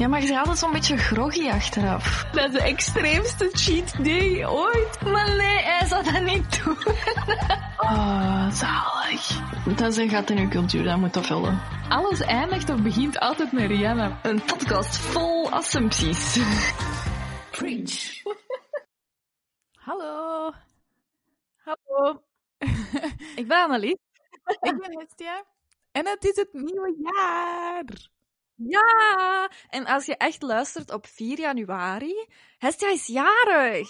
Ja, maar je altijd zo'n beetje groggy achteraf. Dat is de extreemste cheat day ooit. Maar nee, hij zou dat niet doen. Oh, zalig. Dat is een gat in uw cultuur, dat moet dat vullen. Alles eindigt of begint altijd met Rihanna. Een podcast vol assumpties. Preach. Hallo. Hallo. Ik ben Annelies. Ik ben Hestia. En het is het nieuwe jaar. Ja! En als je echt luistert op 4 januari, Hestia is jarig.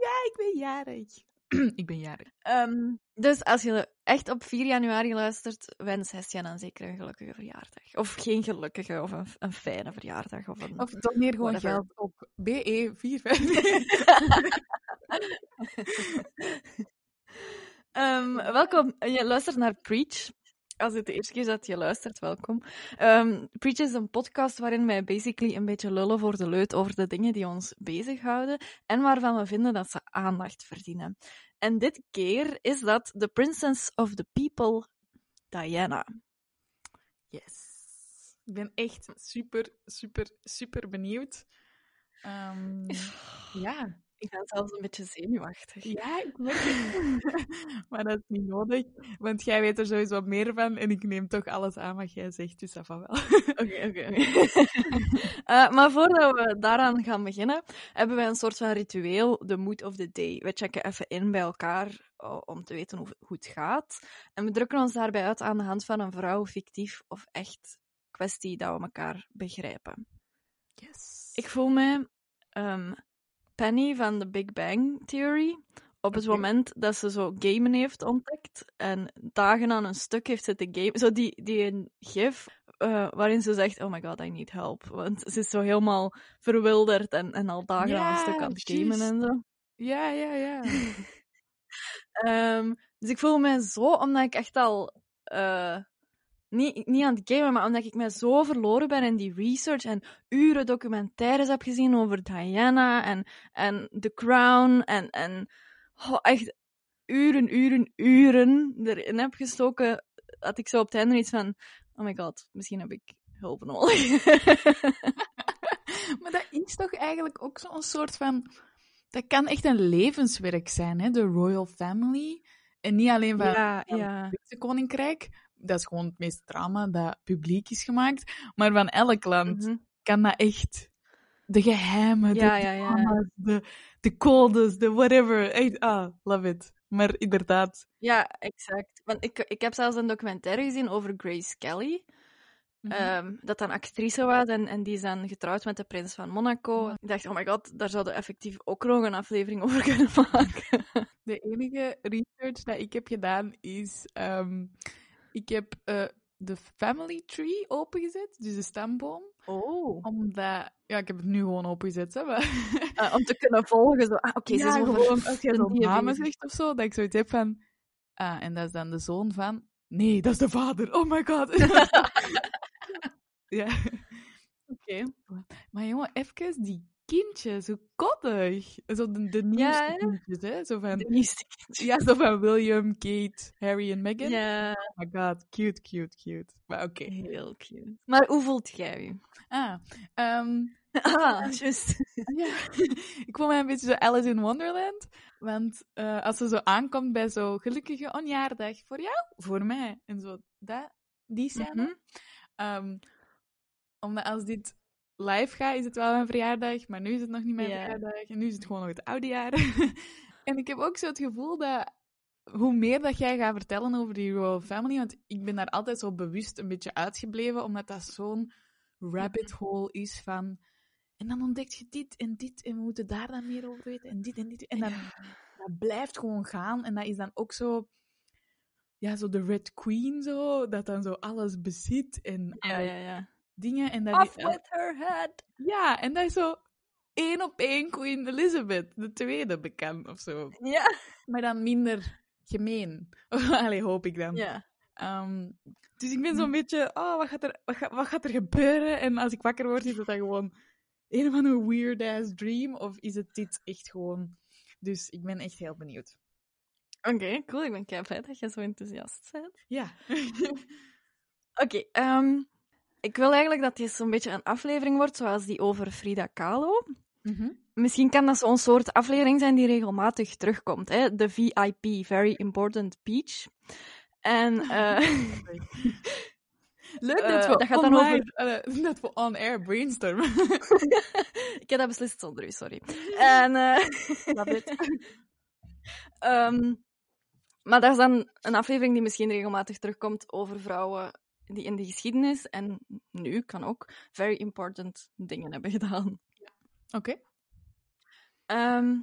Ja, ik ben jarig. ik ben jarig. Ehm, dus als je echt op 4 januari luistert, wens Hestia dan zeker een gelukkige verjaardag. Of geen gelukkige, of een, een fijne verjaardag. Of, een, Of doneer gewoon Whatever. geld op E BE45. Ehm, welkom, je luistert naar Preach. Als het de eerste keer is dat je luistert, welkom. Ehm, Preach is een podcast waarin wij basically een beetje lullen voor de leut over de dingen die ons bezighouden en waarvan we vinden dat ze aandacht verdienen. En dit keer is dat The Princess of the People, Diana. Yes. Ik ben echt super, super, super benieuwd. Ehm, ja. Ik ben zelfs een beetje zenuwachtig. Ja, ik het. maar dat is niet nodig, want jij weet er sowieso meer van en ik neem toch alles aan wat jij zegt, dus dat van wel. Oké, oké. Eh, maar voordat we daaraan gaan beginnen, hebben wij een soort van ritueel, de mood of the day. We checken even in bij elkaar om te weten hoe, hoe het gaat. En we drukken ons daarbij uit aan de hand van een vrouw, fictief of echt kwestie dat we elkaar begrijpen. Yes. Ik voel me ehm, Penny van The Big Bang Theory. Op het moment dat ze zo gamen heeft ontdekt en dagen aan een stuk heeft zitten gamen. Zo die, die een gif eh, waarin ze zegt, oh my god, I need help. Want ze is zo helemaal verwilderd en, en al dagen aan een stuk aan het gamen en zo. Ja, ja, ja. Ehm, dus ik voel me zo, omdat ik echt al... eh, niet, niet aan het gamen, maar omdat ik me zo verloren ben in die research en uren documentaires heb gezien over Diana en, en The Crown en, en oh, echt uren, uren, uren erin heb gestoken, had ik zo op het einde iets van, oh my god, misschien heb ik hulp nodig. maar dat is toch eigenlijk ook zo'n soort van... Dat kan echt een levenswerk zijn, hè? De royal family. En niet alleen van, ja, ja. het Britse koninkrijk. Dat is gewoon het meeste drama dat publiek is gemaakt. Maar van elk land Mhm. kan dat echt... De geheimen, Ja, de ja, ja. drama's, de, de codes, de whatever. Echt, ah, love it. Maar inderdaad... Ja, exact. Want ik, ik heb zelfs een documentaire gezien over Grace Kelly. Mhm. Ehm, dat dan actrice was en, en die is dan getrouwd met de prins van Monaco. Ik dacht, oh my god, daar zouden effectief ook nog een aflevering over kunnen maken. De enige research dat ik heb gedaan is... ehm, ik heb eh, de family tree opengezet, dus de stamboom. Oh. Omdat... Ja, ik heb het nu gewoon opengezet, hè. Eh, om te kunnen volgen. Zo. Ah, oké, ze ja, is over gewoon als je een zo'n namen zegt of zo, dat ik zoiets heb van... Ah, en dat is dan de zoon van... Nee, dat is de vader. Oh my god. ja. Oké. Maar jongen, even die kindjes, hoe koddig. Zo de, de nieuwste kindjes, hè. Zo van... De nieuwste kindjes. Ja, zo van William, Kate, Harry en Meghan. Ja, Oh my god, cute, cute, cute. Maar oké. heel cute. Maar hoe voelt jij je? Ah, ehm, Ah, juist. ja. ik voel mij een beetje zo Alice in Wonderland. Want eh, als ze zo aankomt bij zo gelukkige onjaardag voor jou, voor mij. En zo, dat, die scène. Ehm, omdat als dit live gaat, is het wel mijn verjaardag. Maar nu is het nog niet mijn Ja. verjaardag. En nu is het gewoon nog het oude jaar. en ik heb ook zo het gevoel dat hoe meer dat jij gaat vertellen over die Royal Family, want ik ben daar altijd zo bewust een beetje uitgebleven, omdat dat zo'n rabbit hole is van... En dan ontdek je dit en dit en we moeten daar dan meer over weten en dit en dit. En dan, dat blijft gewoon gaan. En dat is dan ook zo... Ja, zo de Red Queen zo, dat dan zo alles bezit en Ja, ja, ja. Dingen. En dat Off with her head. ja, en dat is zo één op één Queen Elizabeth, de tweede bekend of zo. Ja. Maar dan minder gemeen. Allee, hoop ik dan. Ja. Ehm, dus ik ben zo'n beetje, oh, wat gaat, er, wat, gaat, wat gaat er gebeuren? En als ik wakker word, is het dan gewoon een of andere weird-ass dream? Of is het dit echt gewoon... Dus ik ben echt heel benieuwd. Oké, cool. Ik ben kei blij dat je zo enthousiast bent. Ja. Oké, ehm, Ik wil eigenlijk dat dit zo'n beetje een aflevering wordt zoals die over Frida Kahlo. Mhm. Misschien kan dat zo'n soort aflevering zijn die regelmatig terugkomt. Hè? De VIP, Very Important Peach. En eh, Leuk Eh, dat we dat gaat dan eh, dat we on-air brainstormen. ik heb dat beslist zonder u, sorry. En, eh, ehm, maar dat is dan een aflevering die misschien regelmatig terugkomt over vrouwen die in de geschiedenis en nu kan ook very important dingen hebben gedaan. Oké. Ehm,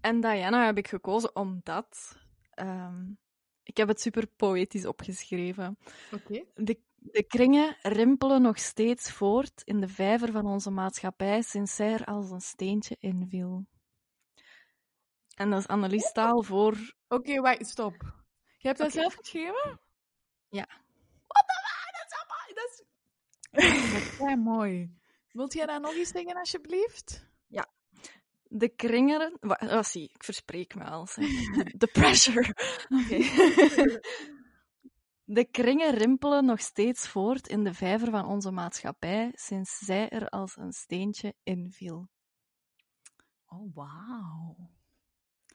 en Diana heb ik gekozen omdat ehm, ik heb het super poëtisch opgeschreven. Oké. De, de kringen rimpelen nog steeds voort in de vijver van onze maatschappij sinds zij er als een steentje inviel. En dat is Annelies taal voor... Oké, wacht, stop. Je hebt dat zelf geschreven? Ja. Wat de waar? Dat is allemaal... Dat is... dat is kei mooi. Wilt jij dat nog eens zeggen, alsjeblieft? De kringen... wa- Oh, zie, ik verspreek me al. De pressure. Oké. De kringen rimpelen nog steeds voort in de vijver van onze maatschappij sinds zij er als een steentje inviel. Oh, wauw.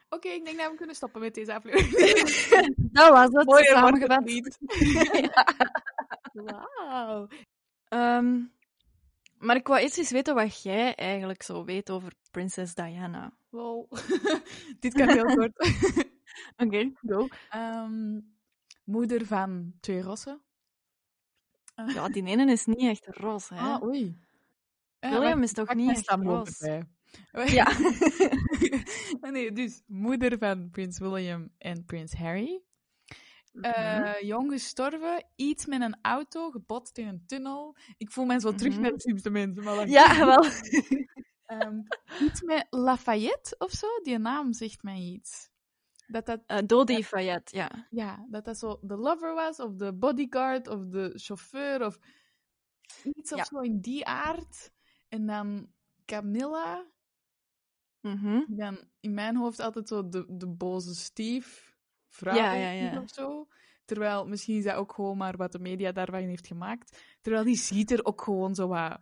Oké, ik denk dat we kunnen stoppen met deze aflevering. Dat was het, wordt samengevat. Wauw. Ehm, maar ik wou eerst eens weten wat jij eigenlijk zo weet over prinses Diana. Wow. Dit kan heel kort. Oké, go. Ehm, moeder van twee rossen. Ja, die ene is niet echt roze, hè? Ah, oei. Eh, William is toch niet echt roze? Ja. nee, dus moeder van prins William en prins Harry. Eh, Jong gestorven, iets met een auto, gebotst in een tunnel. Ik voel mij zo terug Mhm. met de slimste mensen. Maar ja, wel. Ehm, iets met Lafayette of zo, die naam zegt mij iets. Dat dat, Eh, Dodi Fayette, ja. ja, dat dat zo de lover was, of de bodyguard, of de chauffeur, of iets of Ja. zo in die aard. En dan Camilla, Mhm. dan in mijn hoofd altijd zo de, de boze stief vrouw Ja, ja, ja. of zo. Terwijl, misschien is dat ook gewoon maar wat de media daarvan heeft gemaakt. Terwijl die ziet er ook gewoon zo wat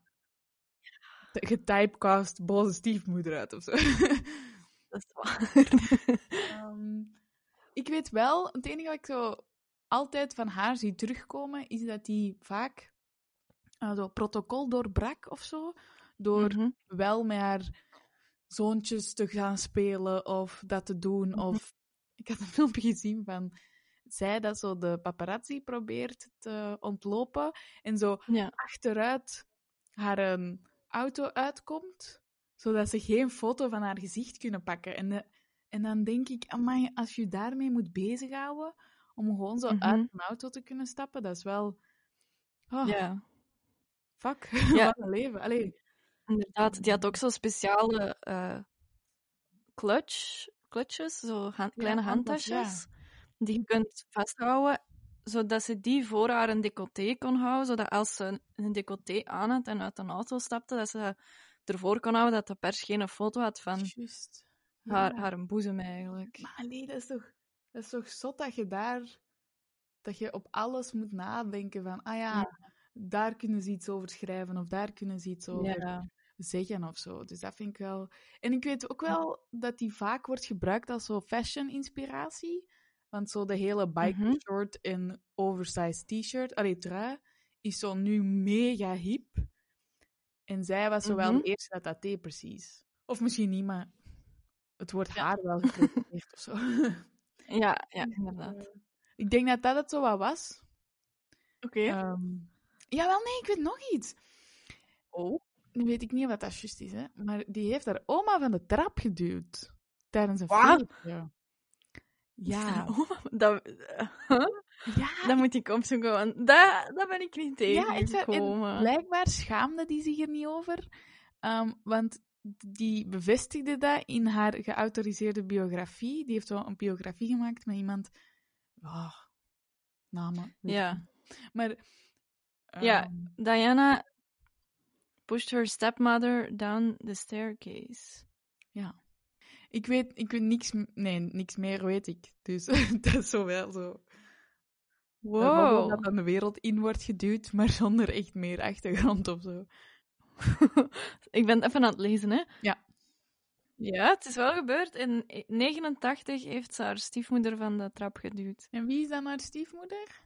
getypecast boze stiefmoeder uit of zo. Dat is waar. Ehm, ik weet wel, het enige wat ik zo altijd van haar zie terugkomen, is dat die vaak uh, zo protocol doorbrak of zo. Door Mhm. wel met haar zoontjes te gaan spelen of dat te doen. Mhm. Of ik had een filmpje gezien van zij dat zo de paparazzi probeert te ontlopen en zo Ja. achteruit haar ehm, auto uitkomt, zodat ze geen foto van haar gezicht kunnen pakken. En, de- en dan denk ik, amai, als je daarmee moet bezighouden, om gewoon zo Mhm. uit een auto te kunnen stappen, dat is wel... Oh, ja, fuck. Ja. Wat een leven. Allee, inderdaad. Die had ook zo speciale eh clutch, clutches, zo hand- kleine ja. handtasjes, die je kunt vasthouden, zodat ze die voor haar een decolleté kon houden, zodat als ze een decolleté aan had en uit een auto stapte, dat ze ervoor kon houden dat de pers geen foto had van haar, Ja. haar een boezem eigenlijk. Maar allee, dat is toch, dat is toch zot dat je daar, dat je op alles moet nadenken van, ah ja, daar kunnen ze iets over schrijven of daar kunnen ze iets over Ja. Zeggen of zo. Dus dat vind ik wel. En ik weet ook wel dat die vaak wordt gebruikt als zo fashion-inspiratie. Want zo de hele biker Mhm. short en oversized t-shirt, allee, trui, is zo nu mega hip. En zij was zo wel Mhm. de eerste dat dat deed, precies. Of misschien niet, maar het wordt Ja. haar wel gepresenteerd of zo. Ja, ja, inderdaad. ik denk dat dat het zo wat was. Oké. Ehm ja, wel nee, ik weet nog iets. oh. Nu weet ik niet wat dat juist is, hè. Maar die heeft haar oma van de trap geduwd. Tijdens een Wat? feestje. Ja. dat, huh? Ja, dat moet ik opzoeken, want dat, dat ben ik niet ja en, ze- en blijkbaar schaamde die zich er niet over. Ehm, want die bevestigde dat in haar geautoriseerde biografie. Die heeft wel een biografie gemaakt met iemand... Oh, namen. Ja. Maar... Ja. ehm, Diana pushed her stepmother down the staircase. Ik weet, ik weet niks, nee, niks meer weet ik. Dus dat is zo wel zo. Wow. dat dan de wereld in wordt geduwd, maar zonder echt meer achtergrond of zo. ik ben het even aan het lezen, hè? Ja. Ja, het is wel gebeurd. In 89 heeft ze haar stiefmoeder van de trap geduwd. En wie is dan haar stiefmoeder?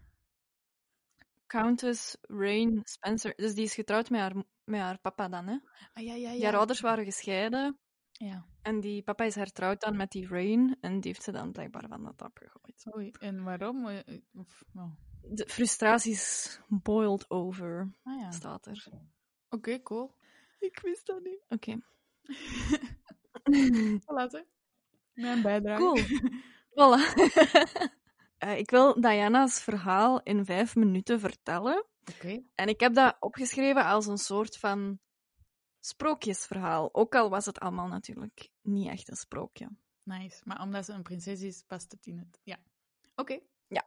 Countess Rain Spencer. Dus die is getrouwd met haar, met haar papa dan, hè? Ah, ja, ja, Die ja. haar ouders waren gescheiden. Ja. En die papa is hertrouwd dan met die Rain. En die heeft ze dan blijkbaar van de trap gegooid. Oei, en waarom? Eh, Of, oh. De frustraties boiled over, Ah ja. staat er. Oké, cool. Ik wist dat niet. Oké. Laten. Mijn bijdrage. Cool. Voilà. Eh, ik wil Diana's verhaal in vijf minuten vertellen. Oké. En ik heb dat opgeschreven als een soort van sprookjesverhaal. Ook al was het allemaal natuurlijk niet echt een sprookje. Nice. Maar omdat ze een prinses is, past het in het. Ja. Oké. Ja.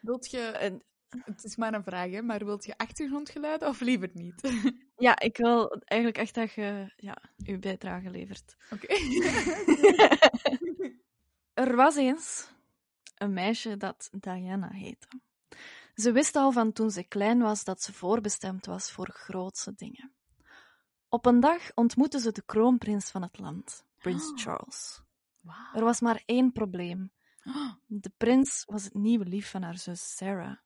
Wilt je... Het is maar een vraag, hè, maar wilt je achtergrondgeluiden of liever niet? ja, ik wil eigenlijk echt dat je ja, je bijdrage levert. Oké. Er was eens een meisje dat Diana heette. Ze wist al van toen ze klein was dat ze voorbestemd was voor grootse dingen. Op een dag ontmoette ze de kroonprins van het land, Prins Oh. Charles. Er was maar één probleem. Oh, De prins was het nieuwe lief van haar zus Sarah.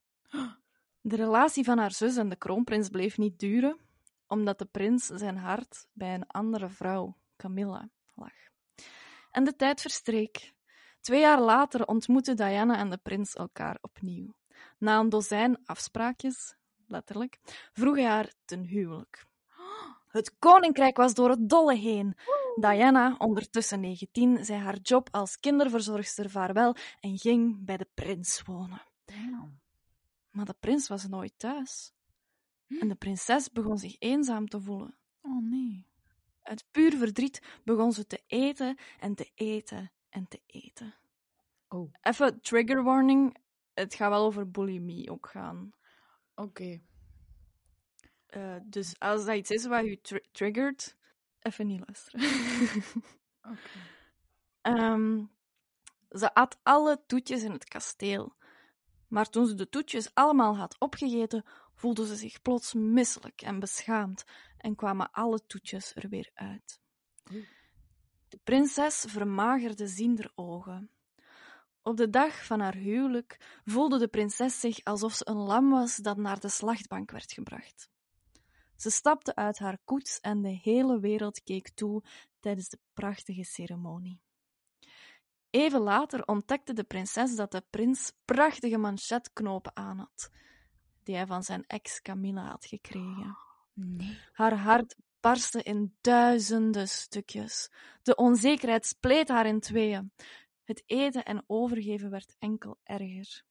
De relatie van haar zus en de kroonprins bleef niet duren, omdat de prins zijn hart bij een andere vrouw, Camilla, lag. En de tijd verstreek. Twee jaar later ontmoetten Diana en de prins elkaar opnieuw. Na een dozijn afspraakjes, letterlijk, vroeg hij haar ten huwelijk. Het koninkrijk was door het dolle heen. Diana, ondertussen 19, zei haar job als kinderverzorgster vaarwel en ging bij de prins wonen. Damn. Maar de prins was nooit thuis. En de prinses begon zich eenzaam te voelen. Oh nee. Uit puur verdriet begon ze te eten en te eten en te eten. Oh. Even trigger warning: het gaat wel over bulimie ook gaan. Oké. Eh, dus als dat iets is wat je tri- triggert, even niet luisteren. Oké. Ehm, ze at alle toetjes in het kasteel. Maar toen ze de toetjes allemaal had opgegeten, voelde ze zich plots misselijk en beschaamd en kwamen alle toetjes er weer uit. De prinses vermagerde ziender ogen. Op de dag van haar huwelijk voelde de prinses zich alsof ze een lam was dat naar de slachtbank werd gebracht. Ze stapte uit haar koets en de hele wereld keek toe tijdens de prachtige ceremonie. Even later ontdekte de prinses dat de prins prachtige manchetknopen aan had, die hij van zijn ex Camilla had gekregen. Nee. Haar hart barstte in duizenden stukjes. De onzekerheid spleet haar in tweeën. Het eten en overgeven werd enkel erger.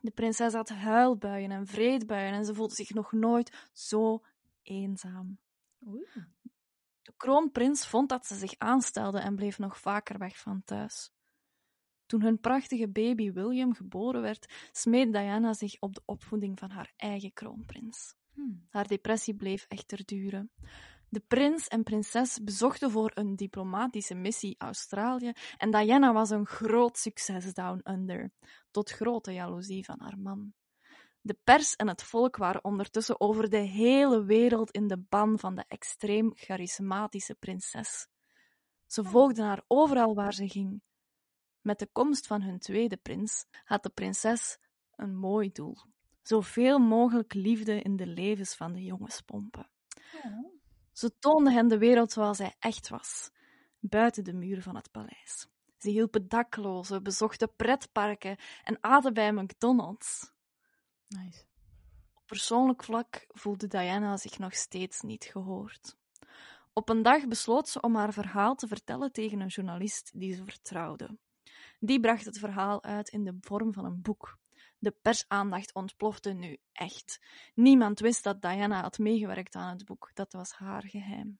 De prinses had huilbuien en vreedbuien en ze voelde zich nog nooit zo eenzaam. De kroonprins vond dat ze zich aanstelde en bleef nog vaker weg van thuis. Toen hun prachtige baby William geboren werd, smeet Diana zich op de opvoeding van haar eigen kroonprins. Hm. Haar depressie bleef echter duren. De prins en prinses bezochten voor een diplomatische missie Australië en Diana was een groot succes down under, tot grote jaloezie van haar man. De pers en het volk waren ondertussen over de hele wereld in de ban van de extreem charismatische prinses. Ze volgden haar overal waar ze ging. Met de komst van hun tweede prins had de prinses een mooi doel: zoveel mogelijk liefde in de levens van de jongens pompen. Ze toonde hen de wereld zoals hij echt was, buiten de muren van het paleis. Ze hielpen daklozen, bezochten pretparken en aten bij McDonald's. Nice. Op persoonlijk vlak voelde Diana zich nog steeds niet gehoord. Op een dag besloot ze om haar verhaal te vertellen tegen een journalist die ze vertrouwde. Die bracht het verhaal uit in de vorm van een boek. De persaandacht ontplofte nu echt. Niemand wist dat Diana had meegewerkt aan het boek. Dat was haar geheim.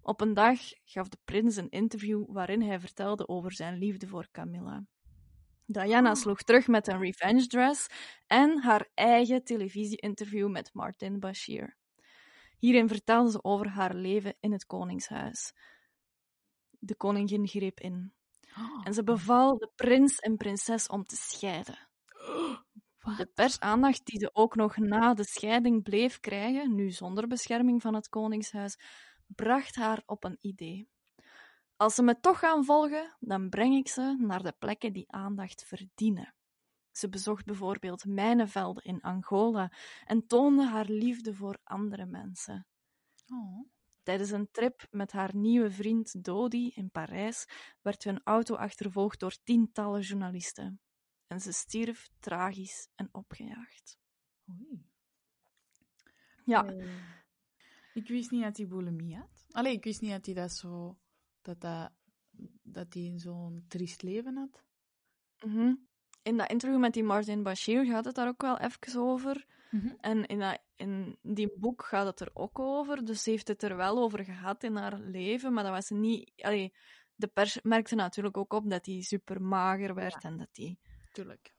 Op een dag gaf de prins een interview waarin hij vertelde over zijn liefde voor Camilla. Diana sloeg terug met een revenge dress en haar eigen televisie-interview met Martin Bashir. Hierin vertelde ze over haar leven in het koningshuis. De koningin greep in en ze beval de prins en prinses om te scheiden. De persaandacht die ze ook nog na de scheiding bleef krijgen, nu zonder bescherming van het Koningshuis, bracht haar op een idee. Als ze me toch gaan volgen, dan breng ik ze naar de plekken die aandacht verdienen. Ze bezocht bijvoorbeeld mijnenvelden in Angola en toonde haar liefde voor andere mensen. Oh. Tijdens een trip met haar nieuwe vriend Dodi in Parijs werd hun auto achtervolgd door tientallen journalisten. En ze stierf tragisch en opgejaagd. Oei. Ja, Eh, ik wist niet dat hij bulimie had. Allee, ik wist niet dat hij dat zo... Dat dat... Dat hij zo'n triest leven had. mhm. in dat interview met die Martin Bashir gaat het daar ook wel even over. En in, dat, in die boek gaat het er ook over. Dus ze heeft het er wel over gehad in haar leven. Maar dat was niet. Allee, de pers merkte natuurlijk ook op dat hij super mager werd. En dat hij. Tuurlijk.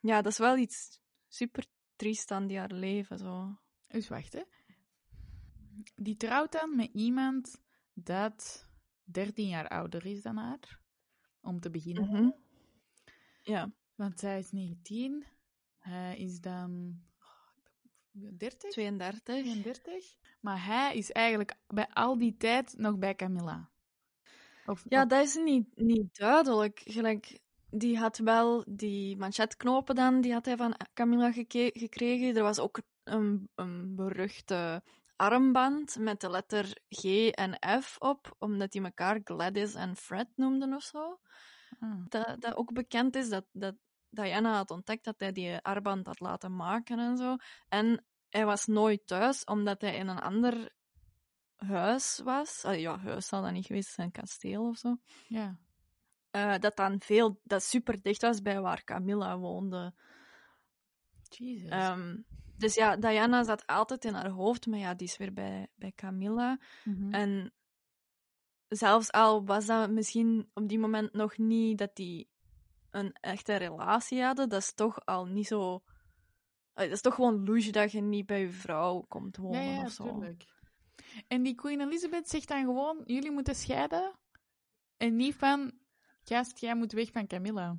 Ja, dat is wel iets super triest aan die haar leven. Zo. Dus wacht, hè. Die trouwt dan met iemand dat 13 jaar ouder is dan haar. Om te beginnen. Mhm. Ja, Want zij is 19. Hij is dan... oh, 30? 32. 32. Maar hij is eigenlijk bij al die tijd nog bij Camilla. Of, Ja, of- dat is niet, niet duidelijk. Gelijk, die had wel die manchetknopen dan, die had hij van Camilla gekregen. Er was ook een, een beruchte armband met de letter G en F op, omdat die elkaar Gladys en Fred noemden of zo. Ah. Dat, dat ook bekend is dat, dat Diana had ontdekt dat hij die armband had laten maken en zo. En hij was nooit thuis, omdat hij in een ander huis was. Allee, ja, huis zal dat niet geweest zijn, kasteel of zo. Ja. Eh, dat dan veel, dat super dicht was bij waar Camilla woonde. Jesus. Ehm, dus ja, Diana zat altijd in haar hoofd, maar ja, die is weer bij, bij Camilla. Mhm. En zelfs al was dat misschien op die moment nog niet dat die een echte relatie hadden, dat is toch al niet zo. Allee, Dat is toch gewoon louche dat je niet bij je vrouw komt ja, wonen ja, of zo. tuurlijk. En die Queen Elizabeth zegt dan gewoon, jullie moeten scheiden. En niet van, gast, jij moet weg van Camilla.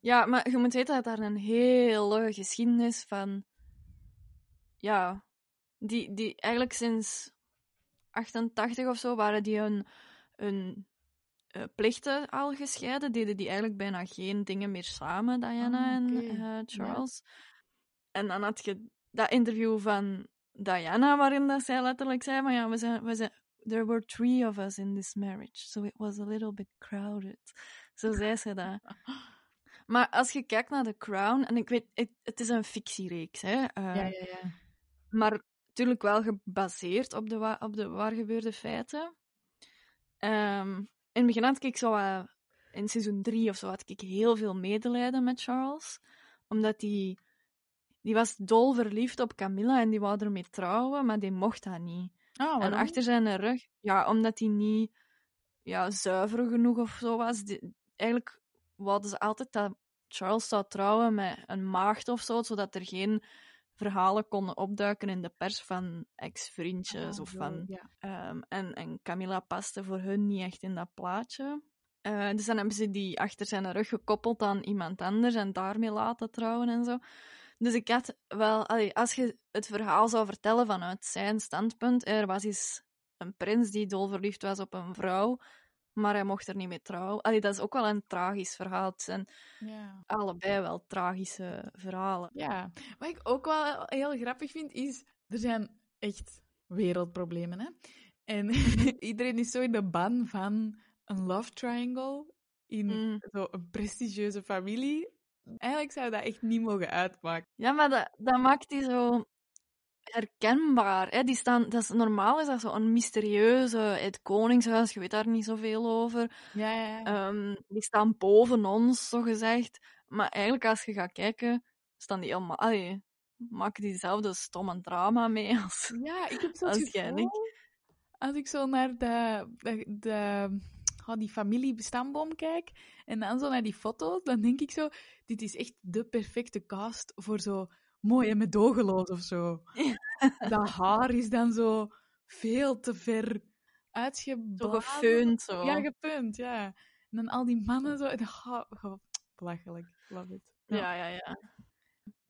Ja, maar je moet weten dat daar een hele geschiedenis van. Ja, die, die eigenlijk sinds 88 of zo waren die hun, hun eh, plichten al gescheiden. Deden die eigenlijk bijna geen dingen meer samen, Diana Ah, en eh, Charles. En dan had je dat interview van Diana, waarin dat zij letterlijk zei: maar ja, we zijn, we zijn, there were three of us in this marriage, so it was a little bit crowded. Zo zei ze dat. Maar als je kijkt naar The Crown, en ik weet, het, het is een fictiereeks, hè, Ja, ja, ja. maar natuurlijk wel gebaseerd op de, wa- op de waar gebeurde feiten. Ehm, in het begin had ik zo, wat- in seizoen 3 of zo, had ik heel veel medelijden met Charles, omdat die, die was dol verliefd op Camilla en die wou ermee trouwen, maar die mocht dat niet. Ah, En achter zijn rug, ja, omdat hij niet ja, zuiver genoeg of zo was. Die- eigenlijk wilden ze altijd dat Charles zou trouwen met een maagd of zo, zodat er geen verhalen konden opduiken in de pers van ex-vriendjes Ah, of van... Ja. ehm, en, en Camilla paste voor hun niet echt in dat plaatje. Eh, dus dan hebben ze die achter zijn rug gekoppeld aan iemand anders en daarmee laten trouwen en zo. Dus ik had wel, allee, als je het verhaal zou vertellen vanuit zijn standpunt, er was eens een prins die dolverliefd was op een vrouw, maar hij mocht er niet mee trouwen. Allee, dat is ook wel een tragisch verhaal. Het zijn Ja. allebei wel tragische verhalen. ja. Wat ik ook wel heel grappig vind, is... Er zijn echt wereldproblemen, hè. En iedereen is zo in de ban van een love triangle in Mm. zo'n prestigieuze familie. Eigenlijk zou dat echt niet mogen uitmaken. Ja, maar dat, dat maakt die zo herkenbaar. Hè? Die staan, dat is, normaal is dat zo een mysterieuze, het koningshuis, je weet daar niet zoveel over. Ja, ja, ja. Ehm, die staan boven ons, zo gezegd. Maar eigenlijk, als je gaat kijken, staan die helemaal... Allee, maken die dezelfde stomme drama mee als... Ja, ik heb zo Als het jij en gevoel, als ik zo naar de, de, de oh, die familiestamboom kijk en dan zo naar die foto's, dan denk ik zo, dit is echt de perfecte cast voor zo mooi en medogeloos of zo. Dat haar is dan zo veel te ver Zo uitgeblazen. gefeund, zo. Ja, gepunt, ja. En dan al die mannen zo, oh, oh, belachelijk, love it. ja, ja, ja.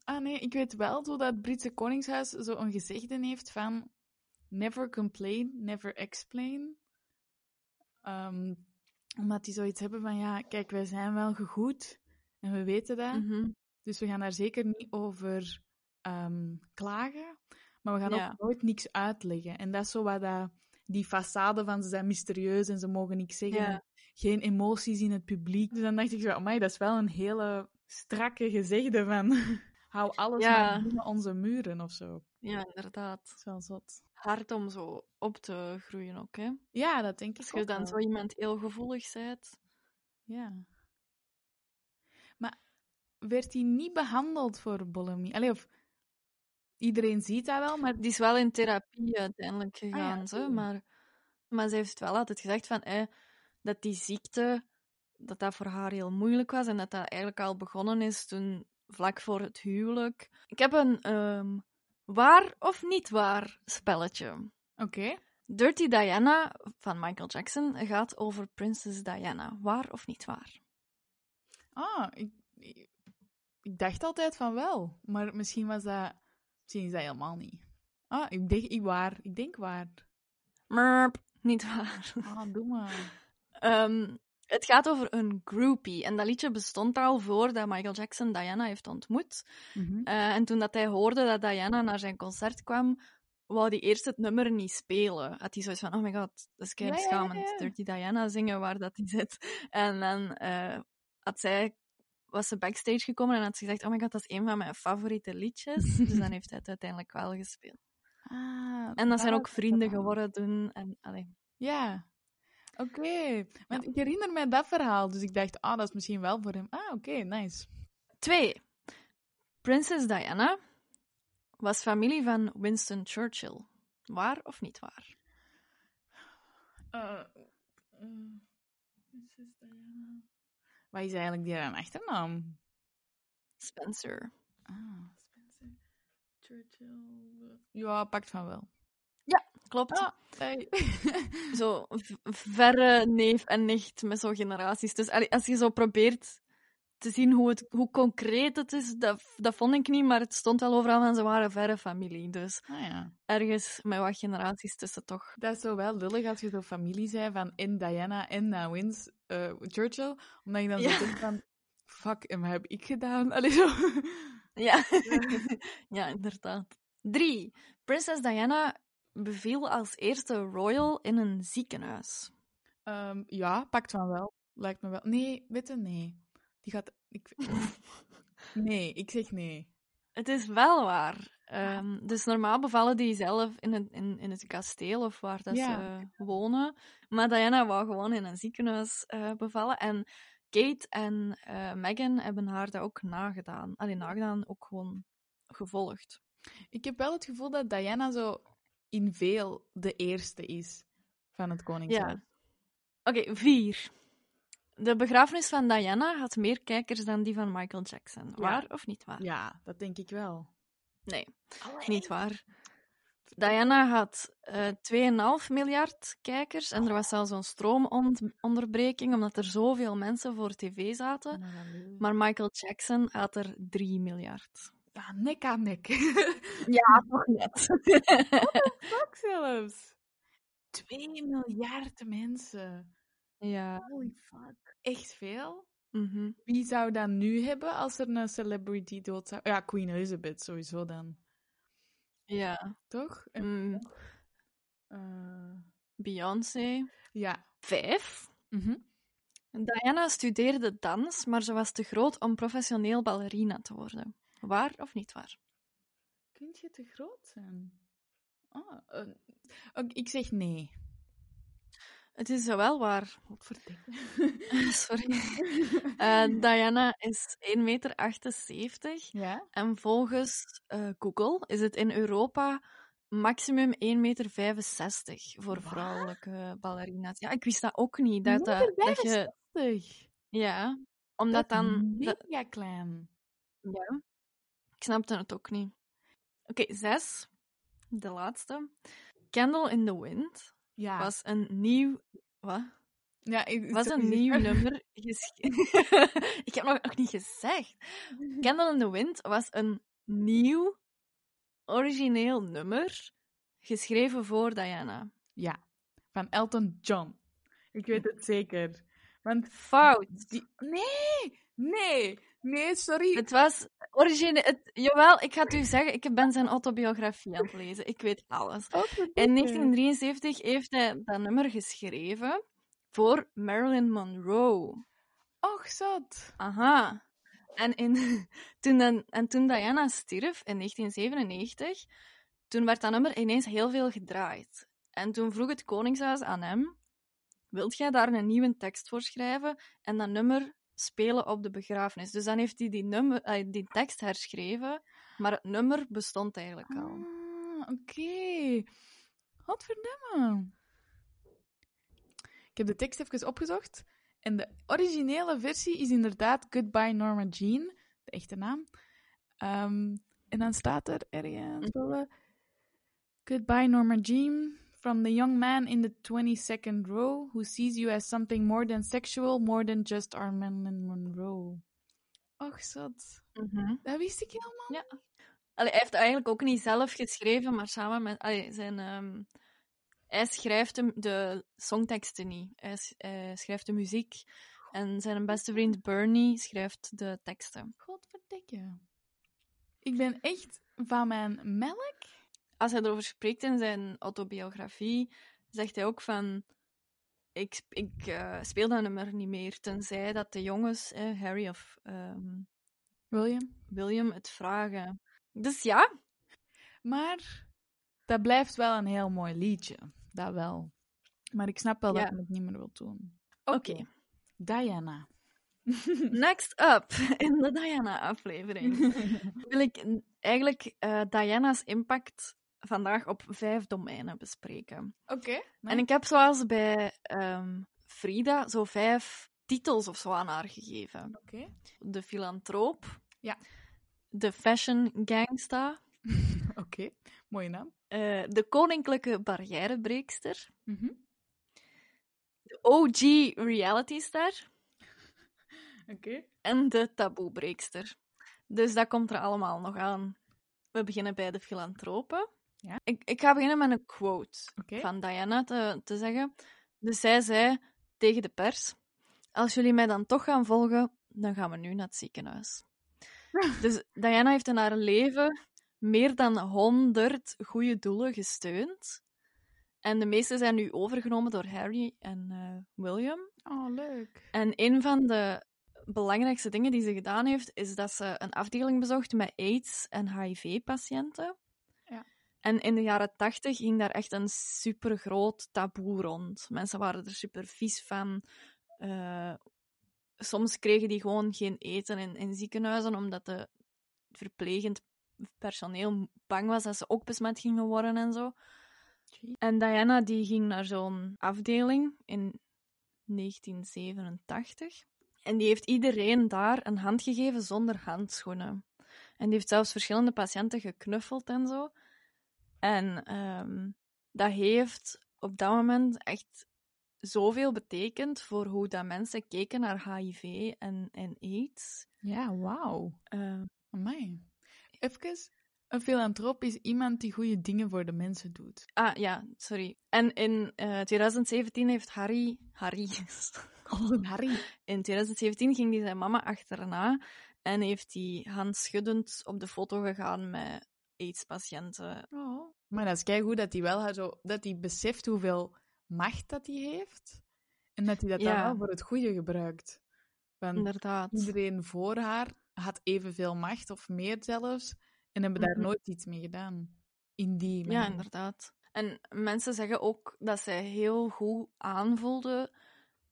Ah nee, ik weet wel zo dat het Britse Koningshuis zo een gezegde heeft van never complain, never explain. Ehm, omdat die zoiets hebben van ja, kijk, wij zijn wel gegoed en we weten dat. Mhm. Dus we gaan daar zeker niet over ehm, klagen. Maar we gaan Ja. ook nooit niks uitleggen. En dat is zo wat dat, die façade van ze zijn mysterieus en ze mogen niks zeggen. Ja. Geen emoties in het publiek. Dus dan dacht ik zo, amai, dat is wel een hele strakke gezegde van... Hou alles Ja. maar binnen onze muren of zo. Ja, inderdaad. Dat is wel zot. Hard om zo op te groeien ook, hè. Ja, dat denk ik Als je ook dan wel. zo iemand heel gevoelig bent. Ja. Maar werd hij niet behandeld voor bulimie? Allee, of... Iedereen ziet dat wel, maar... Die is wel in therapie uiteindelijk gegaan, oké. zo, maar, maar ze heeft wel altijd gezegd van, eh, dat die ziekte, dat dat voor haar heel moeilijk was en dat dat eigenlijk al begonnen is toen, vlak voor het huwelijk. Ik heb een ehm, waar of niet waar spelletje. Oké. Dirty Diana van Michael Jackson gaat over Princess Diana. Waar of niet waar? Ah, ik, ik, ik dacht altijd van wel. Maar misschien was dat... Misschien is dat helemaal niet. Ah, ik denk ik waar. Ik denk waar. Merp, niet waar. Ah, doe maar. Ehm, het gaat over een groupie. En dat liedje bestond al voordat Michael Jackson Diana heeft ontmoet. Mhm. Eh, en toen dat hij hoorde dat Diana naar zijn concert kwam, wou hij eerst het nummer niet spelen. Had hij zoiets van, oh my god, dat is kei Ja, ja, ja. Dirty Diana zingen waar dat hij zit. En dan eh, had zij, was ze backstage gekomen en had ze gezegd, oh my god, dat is een van mijn favoriete liedjes. dus dan heeft hij het uiteindelijk wel gespeeld. Ah, En dat zijn ook vrienden dan. geworden toen. En, allee. Ja. Oké. Want ik herinner mij dat verhaal. Dus ik dacht, ah, dat is misschien wel voor hem. Ah, oké, nice. Twee. Prinses Diana was familie van Winston Churchill. Waar of niet waar? Eh, Prinses Diana. Wat is eigenlijk die haar achternaam? Spencer. Ah, Spencer. Churchill. Ja, pakt van wel. Klopt. Hey. Zo verre neef en nicht met zo generaties. Dus als je zo probeert te zien hoe, het, hoe concreet het is, dat, dat vond ik niet, maar het stond wel overal van ze waren verre familie. Dus ah ja. ergens met wat generaties tussen toch. Dat is zo wel lullig als je zo familie zei van en Diana en uh, Wins, eh, Churchill. Omdat je dan Ja. zo denkt van, fuck, en wat heb ik gedaan? Allee, zo. Ja, ja inderdaad. Drie. Prinses Diana beviel als eerste royal in een ziekenhuis. Ehm, ja, pakt van wel. Lijkt me wel. Nee, weet je, nee. Die gaat... Ik... Nee, ik zeg nee. Het is wel waar. Ehm, dus normaal bevallen die zelf in het, in, in het kasteel of waar dat Ja. ze wonen. Maar Diana wou gewoon in een ziekenhuis eh, bevallen. En Kate en eh Meghan hebben haar dat ook nagedaan. Alleen nagedaan, ook gewoon gevolgd. Ik heb wel het gevoel dat Diana zo in veel de eerste is van het koningshuis. Ja. Oké, vier. De begrafenis van Diana had meer kijkers dan die van Michael Jackson. Waar of niet waar? Ja, dat denk ik wel. Nee, niet waar. Diana had eh 2,5 miljard kijkers en er was zelfs een stroomonderbreking omdat er zoveel mensen voor tv zaten. Maar Michael Jackson had er 3 miljard. Ja, nek aan nek. Ja, toch net. Fuck zelfs. 2 miljard mensen. ja. Holy fuck. Echt veel? mhm. Wie zou dat nu hebben als er een celebrity dood zou... Ja, Queen Elizabeth sowieso dan. Ja. Toch? Mm, eh, Beyoncé. ja. Vijf. Mhm. Diana studeerde dans, maar ze was te groot om professioneel ballerina te worden. Waar of niet waar? Kun je te groot zijn? Ah, ik zeg nee. Het is wel waar. Wat verdikken. Sorry. Eh, Diana is 1,78 meter. Ja? En volgens eh, Google is het in Europa maximum 1,65 meter voor Wat? vrouwelijke ballerina's. Ja, ik wist dat ook niet. Dat, dat, dat je, 65. ja, omdat Dat dan... mega klein. ja, snapte het ook niet. Oké, zes. De laatste. Candle in the Wind Ja. was een nieuw... Wat? ja ik, was een nieuw nummer. ik heb nog, nog niet gezegd. Candle in the Wind was een nieuw, origineel nummer, geschreven voor Diana. Ja, van Elton John. Ik weet het zeker. Want Fout. die... Nee, nee, nee, sorry. Het was origineel. Het, jawel, ik ga het u zeggen, ik ben zijn autobiografie aan het lezen. Ik weet alles. Oh, In 1973 heeft hij dat nummer geschreven voor Marilyn Monroe. Och, zat. Aha. En, in, toen, dan, en toen Diana stierf in 1997, toen werd dat nummer ineens heel veel gedraaid. En toen vroeg het Koningshuis aan hem: Wilt jij daar een nieuwe tekst voor schrijven en dat nummer spelen op de begrafenis? Dus dan heeft hij die, nummer, eh, die tekst herschreven, maar het nummer bestond eigenlijk al. Ah, oké. Wat verdamme. Ik heb de tekst even opgezocht. En de originele versie is inderdaad Goodbye Norma Jean, de echte naam. Ehm, en dan staat er ergens... wel, eh, Goodbye Norma Jean, from the young man in the 22nd row who sees you as something more than sexual, more than just our Marilyn Monroe. Och, zat. Dat wist ik helemaal Ja. Allee, hij heeft eigenlijk ook niet zelf geschreven, maar samen met allee, zijn. ehm, hij schrijft hem de songteksten niet. Hij, hij schrijft de muziek. En zijn beste vriend Bernie schrijft de teksten. Godverdikke. Ik ben echt van mijn melk. Als hij erover spreekt in zijn autobiografie, zegt hij ook van. Ik, ik eh, speel dat nummer niet meer, tenzij dat de jongens, eh, Harry of ehm, William. William, het vragen. Dus ja, Maar dat blijft wel een heel mooi liedje. Dat wel. Maar ik snap wel Ja. dat hij het niet meer wil doen. oké. Diana. Next up in de Diana-aflevering wil ik eigenlijk eh, Diana's impact vandaag op vijf domeinen bespreken. Oké. En ik heb zoals bij ehm, Frida zo vijf titels of zo aan haar gegeven. Oké. De filantroop. Ja. De fashion gangsta. Oké. Mooie naam. eh, de koninklijke barrièrebreekster. Mhm. De OG reality star. Oké. en de taboebreekster. Dus dat komt er allemaal nog aan. We beginnen bij de filantropen. Ja. Ik, ik ga beginnen met een quote van Diana te, te zeggen. Dus zij zei tegen de pers: Als jullie mij dan toch gaan volgen, dan gaan we nu naar het ziekenhuis. dus Diana heeft in haar leven meer dan 100 goede doelen gesteund. En de meeste zijn nu overgenomen door Harry en eh, William. Oh, leuk. En een van de belangrijkste dingen die ze gedaan heeft, is dat ze een afdeling bezocht met AIDS- en HIV-patiënten. En in de jaren tachtig ging daar echt een supergroot taboe rond. Mensen waren er super vies van. Eh, soms kregen die gewoon geen eten in, in ziekenhuizen, omdat de verplegend personeel bang was dat ze ook besmet gingen worden en zo. En Diana die ging naar zo'n afdeling in 1987. En die heeft iedereen daar een hand gegeven zonder handschoenen. En die heeft zelfs verschillende patiënten geknuffeld en zo. En ehm, dat heeft op dat moment echt zoveel betekend voor hoe dat mensen keken naar HIV en, en AIDS. Ja, wauw. Eh, Amai. Even, een filantroop is iemand die goede dingen voor de mensen doet. ah, ja, sorry. En in eh, 2017 heeft Harry... Harry... Oh, Harry. In 2017 ging hij zijn mama achterna en heeft hij handschuddend op de foto gegaan met AIDS-patiënten. Oh. Maar dat is keigoed dat hij wel zo, dat hij beseft hoeveel macht dat hij heeft. En dat hij dat dan Ja. wel voor het goede gebruikt. Want Inderdaad. iedereen voor haar had evenveel macht, of meer zelfs, en hebben daar Mhm. nooit iets mee gedaan. In die Ja, manier. inderdaad. En mensen zeggen ook dat zij heel goed aanvoelde